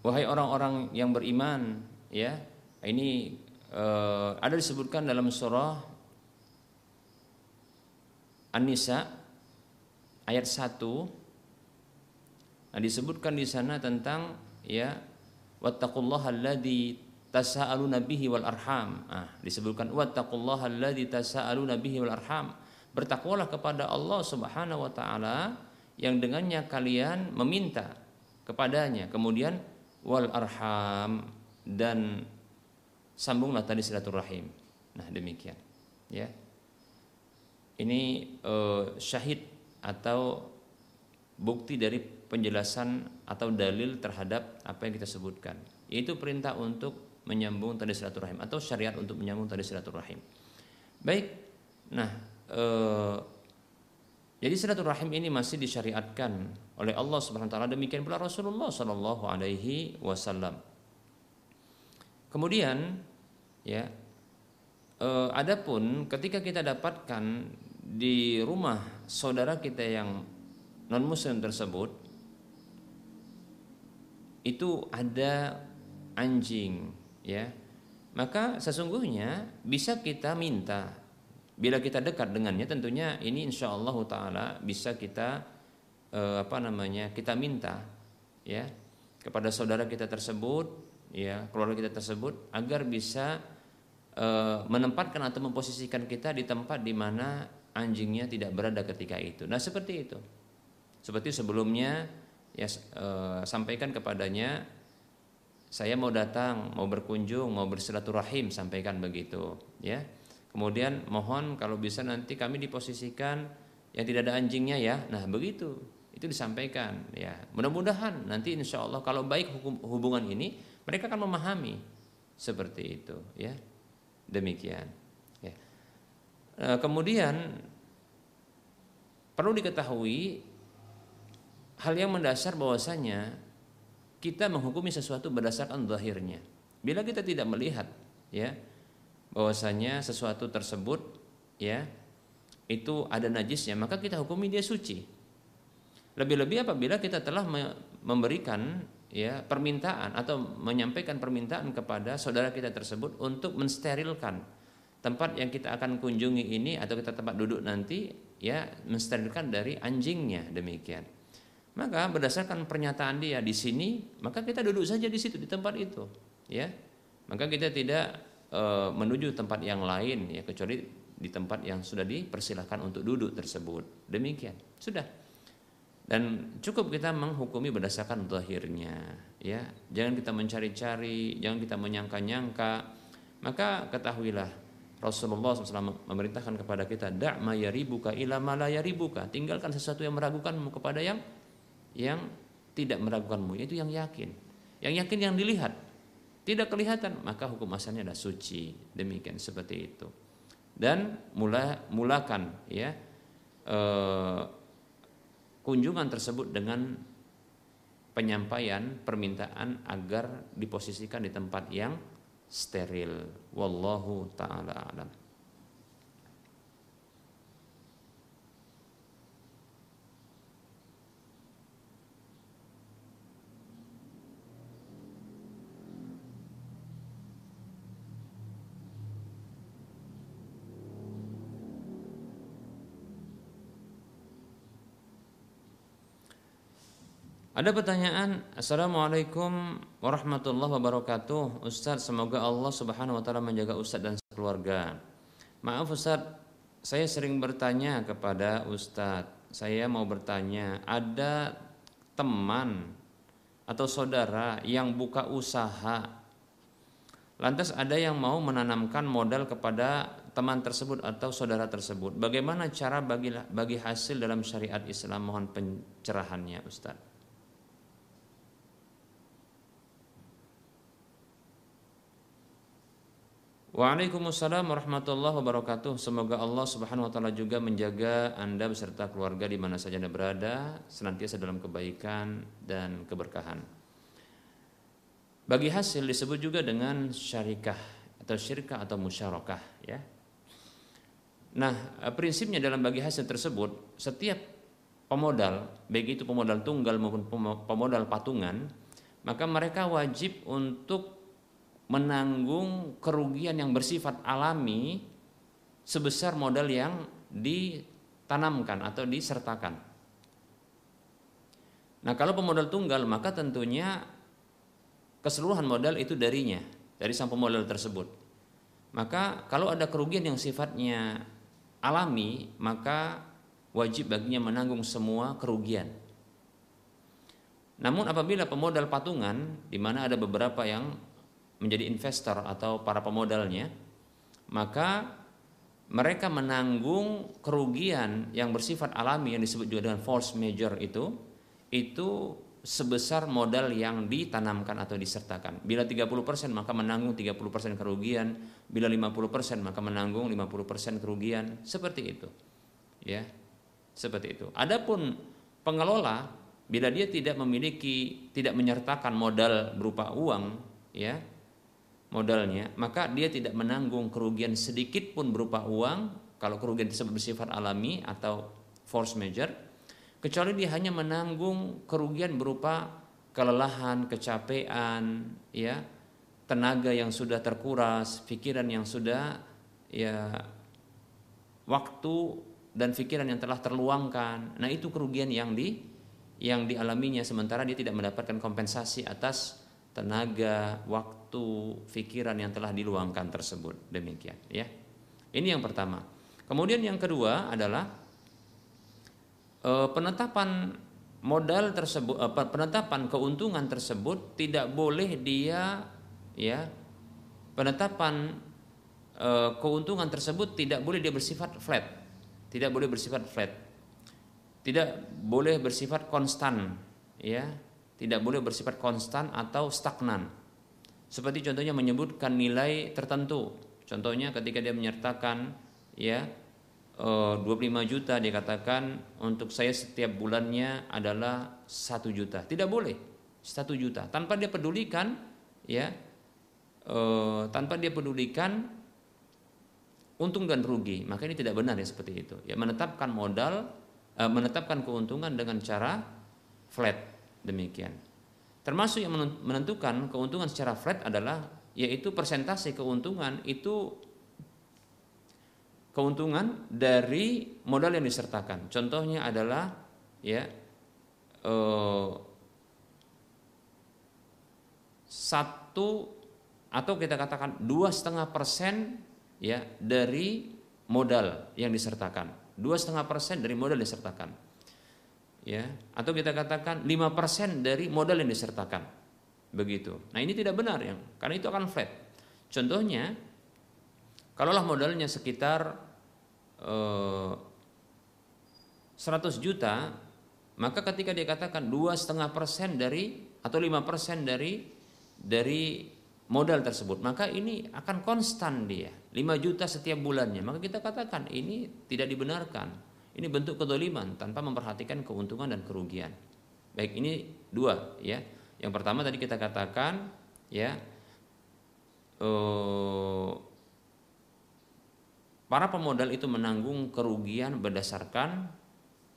Wahai orang-orang yang beriman, ya. Ini uh, ada disebutkan dalam surah An-Nisa ayat 1. Nah, disebutkan di sana tentang ya wattaqullaha alladzi tasaaluna bihi wal arham. Ah, disebutkan wattaqullaha alladzi tasaaluna bihi wal arham bertakwalah kepada Allah Subhanahu wa taala yang dengannya kalian meminta kepadanya. Kemudian wal arham dan sambunglah tadi silaturahim. Nah, demikian. Ya. Ini uh, syahid atau bukti dari penjelasan atau dalil terhadap apa yang kita sebutkan. Yaitu perintah untuk menyambung tadi silaturahim atau syariat untuk menyambung tadi silaturahim. Baik. Nah, Eh, jadi silaturahim ini masih disyariatkan oleh Allah Subhanahu wa taala demikian pula Rasulullah sallallahu alaihi wasallam. Kemudian ya eh, adapun ketika kita dapatkan di rumah saudara kita yang non muslim tersebut itu ada anjing ya maka sesungguhnya bisa kita minta Bila kita dekat dengannya tentunya ini insya Allah taala bisa kita eh, apa namanya kita minta ya kepada saudara kita tersebut ya keluarga kita tersebut agar bisa eh, menempatkan atau memposisikan kita di tempat di mana anjingnya tidak berada ketika itu. Nah seperti itu. Seperti sebelumnya ya eh, sampaikan kepadanya saya mau datang, mau berkunjung, mau bersilaturahim, sampaikan begitu, ya. Kemudian mohon kalau bisa nanti kami diposisikan yang tidak ada anjingnya ya. Nah begitu itu disampaikan ya. Mudah-mudahan nanti insya Allah kalau baik hubungan ini mereka akan memahami seperti itu ya. Demikian. Ya. E, kemudian perlu diketahui hal yang mendasar bahwasanya kita menghukumi sesuatu berdasarkan zahirnya. Bila kita tidak melihat ya bahwasanya sesuatu tersebut ya itu ada najisnya maka kita hukumi dia suci. Lebih-lebih apabila kita telah memberikan ya permintaan atau menyampaikan permintaan kepada saudara kita tersebut untuk mensterilkan tempat yang kita akan kunjungi ini atau kita tempat duduk nanti ya mensterilkan dari anjingnya demikian. Maka berdasarkan pernyataan dia di sini maka kita duduk saja di situ di tempat itu ya. Maka kita tidak e, menuju tempat yang lain ya kecuali di tempat yang sudah dipersilahkan untuk duduk tersebut. Demikian. Sudah. Dan cukup kita menghukumi berdasarkan zahirnya, ya. Jangan kita mencari-cari, jangan kita menyangka-nyangka. Maka ketahuilah Rasulullah SAW memerintahkan kepada kita dak ma yaribuka ila ma la yaribuka. Tinggalkan sesuatu yang meragukanmu kepada yang yang tidak meragukanmu, itu yang yakin. Yang yakin yang dilihat. Tidak kelihatan, maka hukum asalnya adalah suci. Demikian seperti itu. Dan mula mulakan ya eh, kunjungan tersebut dengan penyampaian permintaan agar diposisikan di tempat yang steril. Wallahu taala alam. Ada pertanyaan, Assalamualaikum warahmatullahi wabarakatuh. Ustaz, semoga Allah Subhanahu wa taala menjaga Ustaz dan keluarga. Maaf Ustaz, saya sering bertanya kepada Ustaz. Saya mau bertanya, ada teman atau saudara yang buka usaha. Lantas ada yang mau menanamkan modal kepada teman tersebut atau saudara tersebut. Bagaimana cara bagi bagi hasil dalam syariat Islam? Mohon pencerahannya, Ustaz. Waalaikumsalam warahmatullahi wabarakatuh. Semoga Allah Subhanahu wa taala juga menjaga Anda beserta keluarga di mana saja Anda berada senantiasa dalam kebaikan dan keberkahan. Bagi hasil disebut juga dengan syarikah atau syirkah atau musyarakah ya. Nah, prinsipnya dalam bagi hasil tersebut setiap pemodal, baik itu pemodal tunggal maupun pemodal patungan, maka mereka wajib untuk menanggung kerugian yang bersifat alami sebesar modal yang ditanamkan atau disertakan. Nah, kalau pemodal tunggal maka tentunya keseluruhan modal itu darinya, dari sang pemodal tersebut. Maka kalau ada kerugian yang sifatnya alami, maka wajib baginya menanggung semua kerugian. Namun apabila pemodal patungan di mana ada beberapa yang menjadi investor atau para pemodalnya, maka mereka menanggung kerugian yang bersifat alami yang disebut juga dengan force major itu itu sebesar modal yang ditanamkan atau disertakan. Bila 30% maka menanggung 30% kerugian, bila 50% maka menanggung 50% kerugian, seperti itu. Ya. Seperti itu. Adapun pengelola bila dia tidak memiliki tidak menyertakan modal berupa uang, ya, modalnya, maka dia tidak menanggung kerugian sedikit pun berupa uang kalau kerugian tersebut bersifat alami atau force major, kecuali dia hanya menanggung kerugian berupa kelelahan, kecapean, ya, tenaga yang sudah terkuras, pikiran yang sudah ya waktu dan pikiran yang telah terluangkan. Nah, itu kerugian yang di yang dialaminya sementara dia tidak mendapatkan kompensasi atas tenaga, waktu, pikiran yang telah diluangkan tersebut. Demikian, ya. Ini yang pertama. Kemudian yang kedua adalah e, penetapan modal tersebut, e, penetapan keuntungan tersebut tidak boleh dia, ya, penetapan e, keuntungan tersebut tidak boleh dia bersifat flat, tidak boleh bersifat flat, tidak boleh bersifat konstan, ya tidak boleh bersifat konstan atau stagnan. Seperti contohnya menyebutkan nilai tertentu. Contohnya ketika dia menyertakan ya 25 eh, juta dia katakan untuk saya setiap bulannya adalah satu juta. Tidak boleh satu juta tanpa dia pedulikan ya eh, tanpa dia pedulikan untung dan rugi. Maka ini tidak benar ya seperti itu. Ya menetapkan modal eh, menetapkan keuntungan dengan cara flat demikian. Termasuk yang menentukan keuntungan secara flat adalah yaitu persentase keuntungan itu keuntungan dari modal yang disertakan. Contohnya adalah ya eh, satu atau kita katakan dua setengah persen ya dari modal yang disertakan dua setengah persen dari modal disertakan ya. Atau kita katakan 5% dari modal yang disertakan. Begitu. Nah ini tidak benar ya karena itu akan flat. Contohnya kalaulah modalnya sekitar eh, 100 juta maka ketika dia katakan dua setengah persen dari atau lima persen dari dari modal tersebut maka ini akan konstan dia. 5 juta setiap bulannya. Maka kita katakan ini tidak dibenarkan ini bentuk kedoliman tanpa memperhatikan keuntungan dan kerugian. Baik ini dua ya. Yang pertama tadi kita katakan ya uh, para pemodal itu menanggung kerugian berdasarkan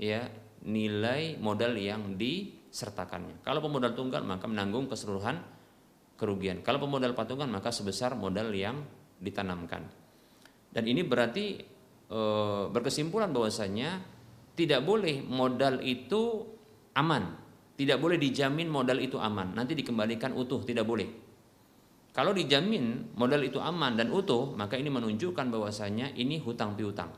ya nilai modal yang disertakannya. Kalau pemodal tunggal maka menanggung keseluruhan kerugian. Kalau pemodal patungan maka sebesar modal yang ditanamkan. Dan ini berarti e, berkesimpulan bahwasanya tidak boleh modal itu aman, tidak boleh dijamin modal itu aman, nanti dikembalikan utuh, tidak boleh. Kalau dijamin modal itu aman dan utuh, maka ini menunjukkan bahwasanya ini hutang piutang.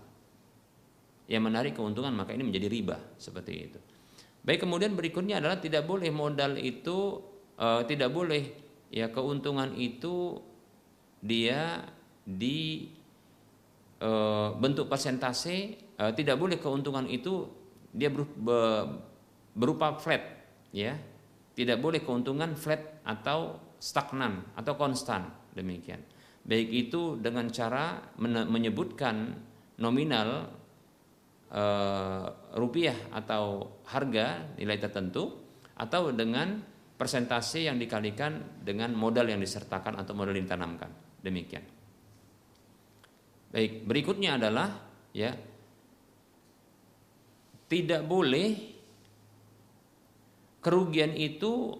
Yang menarik keuntungan maka ini menjadi riba seperti itu. Baik kemudian berikutnya adalah tidak boleh modal itu e, tidak boleh ya keuntungan itu dia di e, bentuk persentase e, tidak boleh keuntungan itu dia berupa flat ya. Tidak boleh keuntungan flat atau stagnan atau konstan demikian. Baik itu dengan cara menyebutkan nominal e, rupiah atau harga nilai tertentu atau dengan persentase yang dikalikan dengan modal yang disertakan atau modal yang ditanamkan. Demikian Baik, berikutnya adalah ya tidak boleh kerugian itu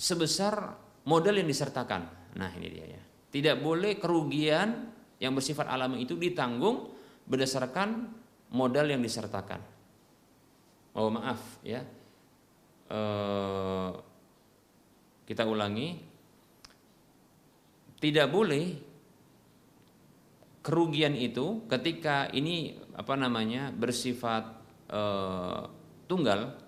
sebesar modal yang disertakan. Nah, ini dia ya. Tidak boleh kerugian yang bersifat alami itu ditanggung berdasarkan modal yang disertakan. Oh, maaf ya. E, kita ulangi. Tidak boleh kerugian itu ketika ini apa namanya bersifat e, tunggal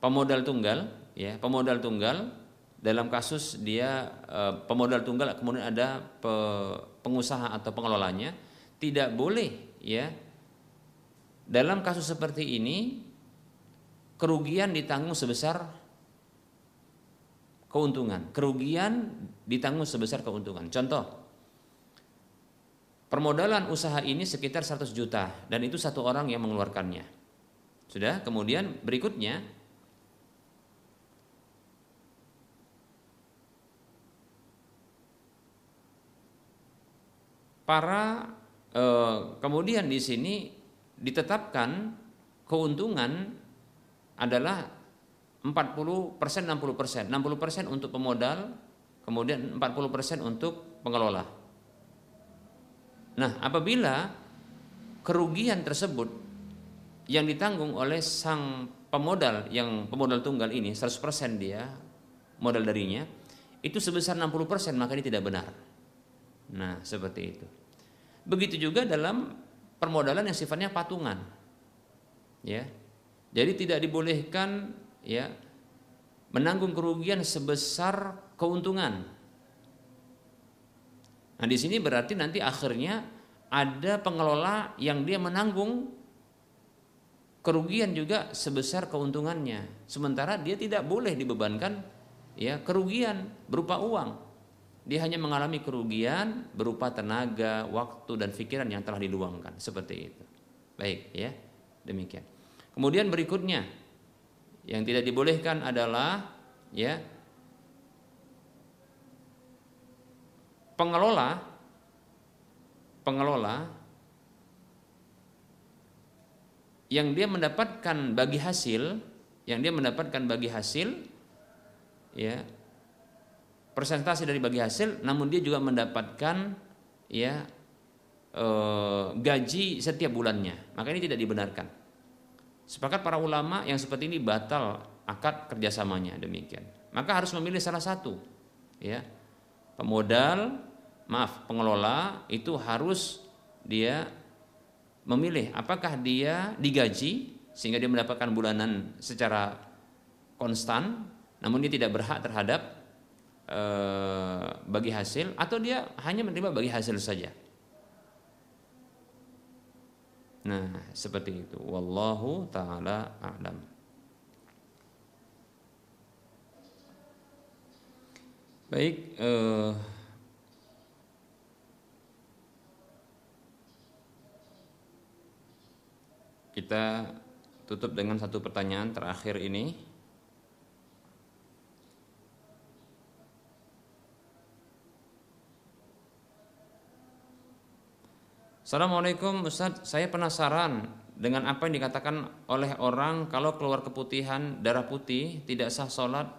pemodal tunggal ya pemodal tunggal dalam kasus dia e, pemodal tunggal kemudian ada pe, pengusaha atau pengelolanya tidak boleh ya dalam kasus seperti ini kerugian ditanggung sebesar keuntungan. Kerugian ditanggung sebesar keuntungan. Contoh Permodalan usaha ini sekitar 100 juta dan itu satu orang yang mengeluarkannya. Sudah, kemudian berikutnya. Para eh, kemudian di sini ditetapkan keuntungan adalah 40 persen 60 persen. 60 persen untuk pemodal kemudian 40 persen untuk pengelola Nah, apabila kerugian tersebut yang ditanggung oleh sang pemodal yang pemodal tunggal ini 100% dia modal darinya itu sebesar 60% maka ini tidak benar. Nah, seperti itu. Begitu juga dalam permodalan yang sifatnya patungan. Ya. Jadi tidak dibolehkan ya menanggung kerugian sebesar keuntungan Nah, di sini berarti nanti akhirnya ada pengelola yang dia menanggung kerugian juga sebesar keuntungannya. Sementara dia tidak boleh dibebankan ya kerugian berupa uang. Dia hanya mengalami kerugian berupa tenaga, waktu dan pikiran yang telah diluangkan seperti itu. Baik, ya. Demikian. Kemudian berikutnya yang tidak dibolehkan adalah ya pengelola pengelola yang dia mendapatkan bagi hasil yang dia mendapatkan bagi hasil ya presentasi dari bagi hasil namun dia juga mendapatkan ya e, gaji setiap bulannya. Maka ini tidak dibenarkan. Sepakat para ulama yang seperti ini batal akad kerjasamanya demikian. Maka harus memilih salah satu ya pemodal maaf pengelola itu harus dia memilih apakah dia digaji sehingga dia mendapatkan bulanan secara konstan namun dia tidak berhak terhadap e, bagi hasil atau dia hanya menerima bagi hasil saja. Nah seperti itu. Wallahu taala a'lam baik eh, Kita tutup dengan satu pertanyaan terakhir ini. Assalamualaikum Ustaz, saya penasaran dengan apa yang dikatakan oleh orang kalau keluar keputihan darah putih tidak sah sholat.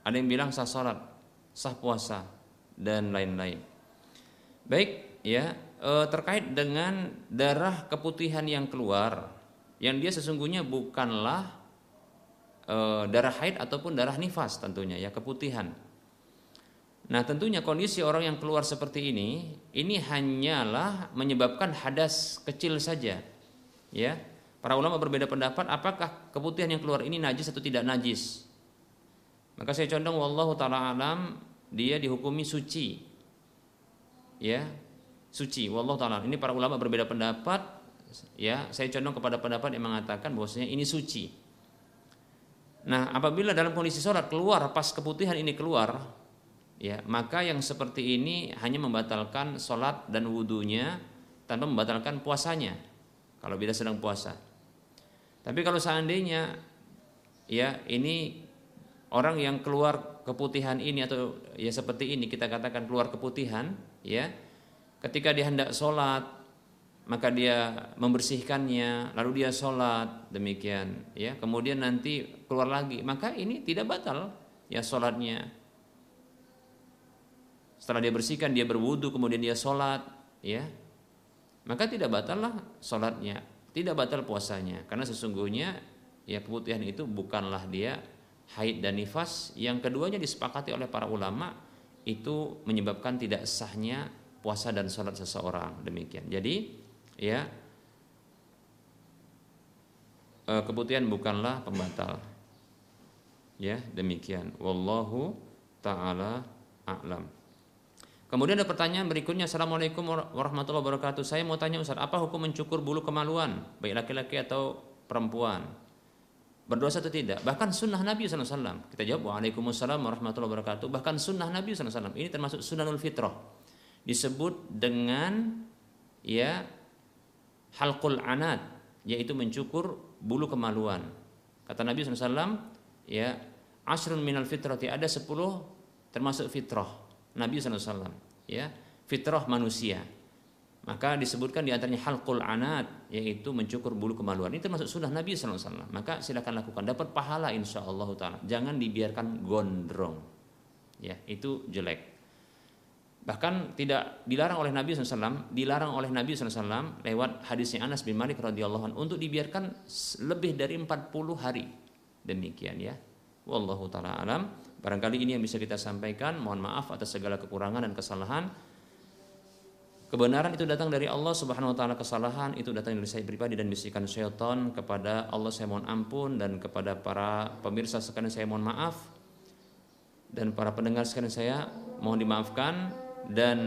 Ada yang bilang sah sholat, sah puasa dan lain-lain. Baik, ya e, terkait dengan darah keputihan yang keluar yang dia sesungguhnya bukanlah e, darah haid ataupun darah nifas tentunya ya keputihan. Nah tentunya kondisi orang yang keluar seperti ini ini hanyalah menyebabkan hadas kecil saja ya para ulama berbeda pendapat apakah keputihan yang keluar ini najis atau tidak najis maka saya condong wallahu taala alam dia dihukumi suci ya suci. Wallahu taala. Ini para ulama berbeda pendapat ya. Saya condong kepada pendapat yang mengatakan bahwasanya ini suci. Nah, apabila dalam kondisi sholat keluar pas keputihan ini keluar, ya maka yang seperti ini hanya membatalkan sholat dan wudhunya tanpa membatalkan puasanya. Kalau bila sedang puasa. Tapi kalau seandainya ya ini orang yang keluar keputihan ini atau ya seperti ini kita katakan keluar keputihan ya. Ketika dia hendak sholat maka dia membersihkannya lalu dia sholat demikian ya. Kemudian nanti keluar lagi maka ini tidak batal ya sholatnya. Setelah dia bersihkan dia berwudu kemudian dia sholat ya. Maka tidak batal lah sholatnya tidak batal puasanya. Karena sesungguhnya ya keputihan itu bukanlah dia haid dan nifas yang keduanya disepakati oleh para ulama itu menyebabkan tidak sahnya puasa dan sholat seseorang demikian. Jadi ya eh, keputihan bukanlah pembatal. Ya demikian. Wallahu taala a'lam. Kemudian ada pertanyaan berikutnya Assalamualaikum warahmatullahi wabarakatuh Saya mau tanya Ustaz Apa hukum mencukur bulu kemaluan Baik laki-laki atau perempuan Berdosa atau tidak. Bahkan sunnah Nabi SAW Kita jawab Waalaikumsalam warahmatullahi wabarakatuh. Bahkan sunnah Nabi SAW Ini termasuk sunnahul fitrah. Disebut dengan ya halqul anad yaitu mencukur bulu kemaluan. Kata Nabi SAW, ya asrun minal fitrati. Ada sepuluh termasuk fitrah Nabi SAW, ya fitrah manusia. Maka disebutkan di antaranya halqul anad yaitu mencukur bulu kemaluan. Ini termasuk sunnah Nabi SAW. Maka silakan lakukan, dapat pahala insya Allah taala. Jangan dibiarkan gondrong. Ya, itu jelek. Bahkan tidak dilarang oleh Nabi SAW, dilarang oleh Nabi SAW lewat hadisnya Anas bin Malik radhiyallahu anhu untuk dibiarkan lebih dari 40 hari. Demikian ya. Wallahu taala alam. Barangkali ini yang bisa kita sampaikan. Mohon maaf atas segala kekurangan dan kesalahan. Kebenaran itu datang dari Allah Subhanahu wa taala, kesalahan itu datang dari saya pribadi dan bisikan syaitan kepada Allah saya mohon ampun dan kepada para pemirsa sekalian saya mohon maaf. Dan para pendengar sekalian saya mohon dimaafkan. Dan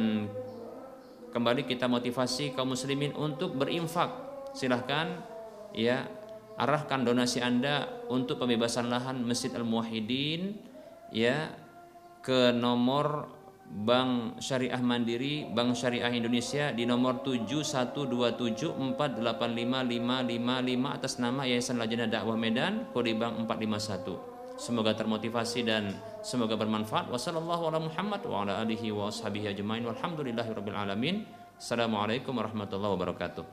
kembali kita motivasi kaum muslimin untuk berinfak. Silahkan ya arahkan donasi Anda untuk pembebasan lahan Masjid Al Muwahhidin ya ke nomor Bank Syariah Mandiri Bank Syariah Indonesia di nomor 7127485555 atas nama Yayasan Lajana Dakwah Medan kode bank 451. Semoga termotivasi dan semoga bermanfaat. Wassalamualaikum warahmatullahi wabarakatuh.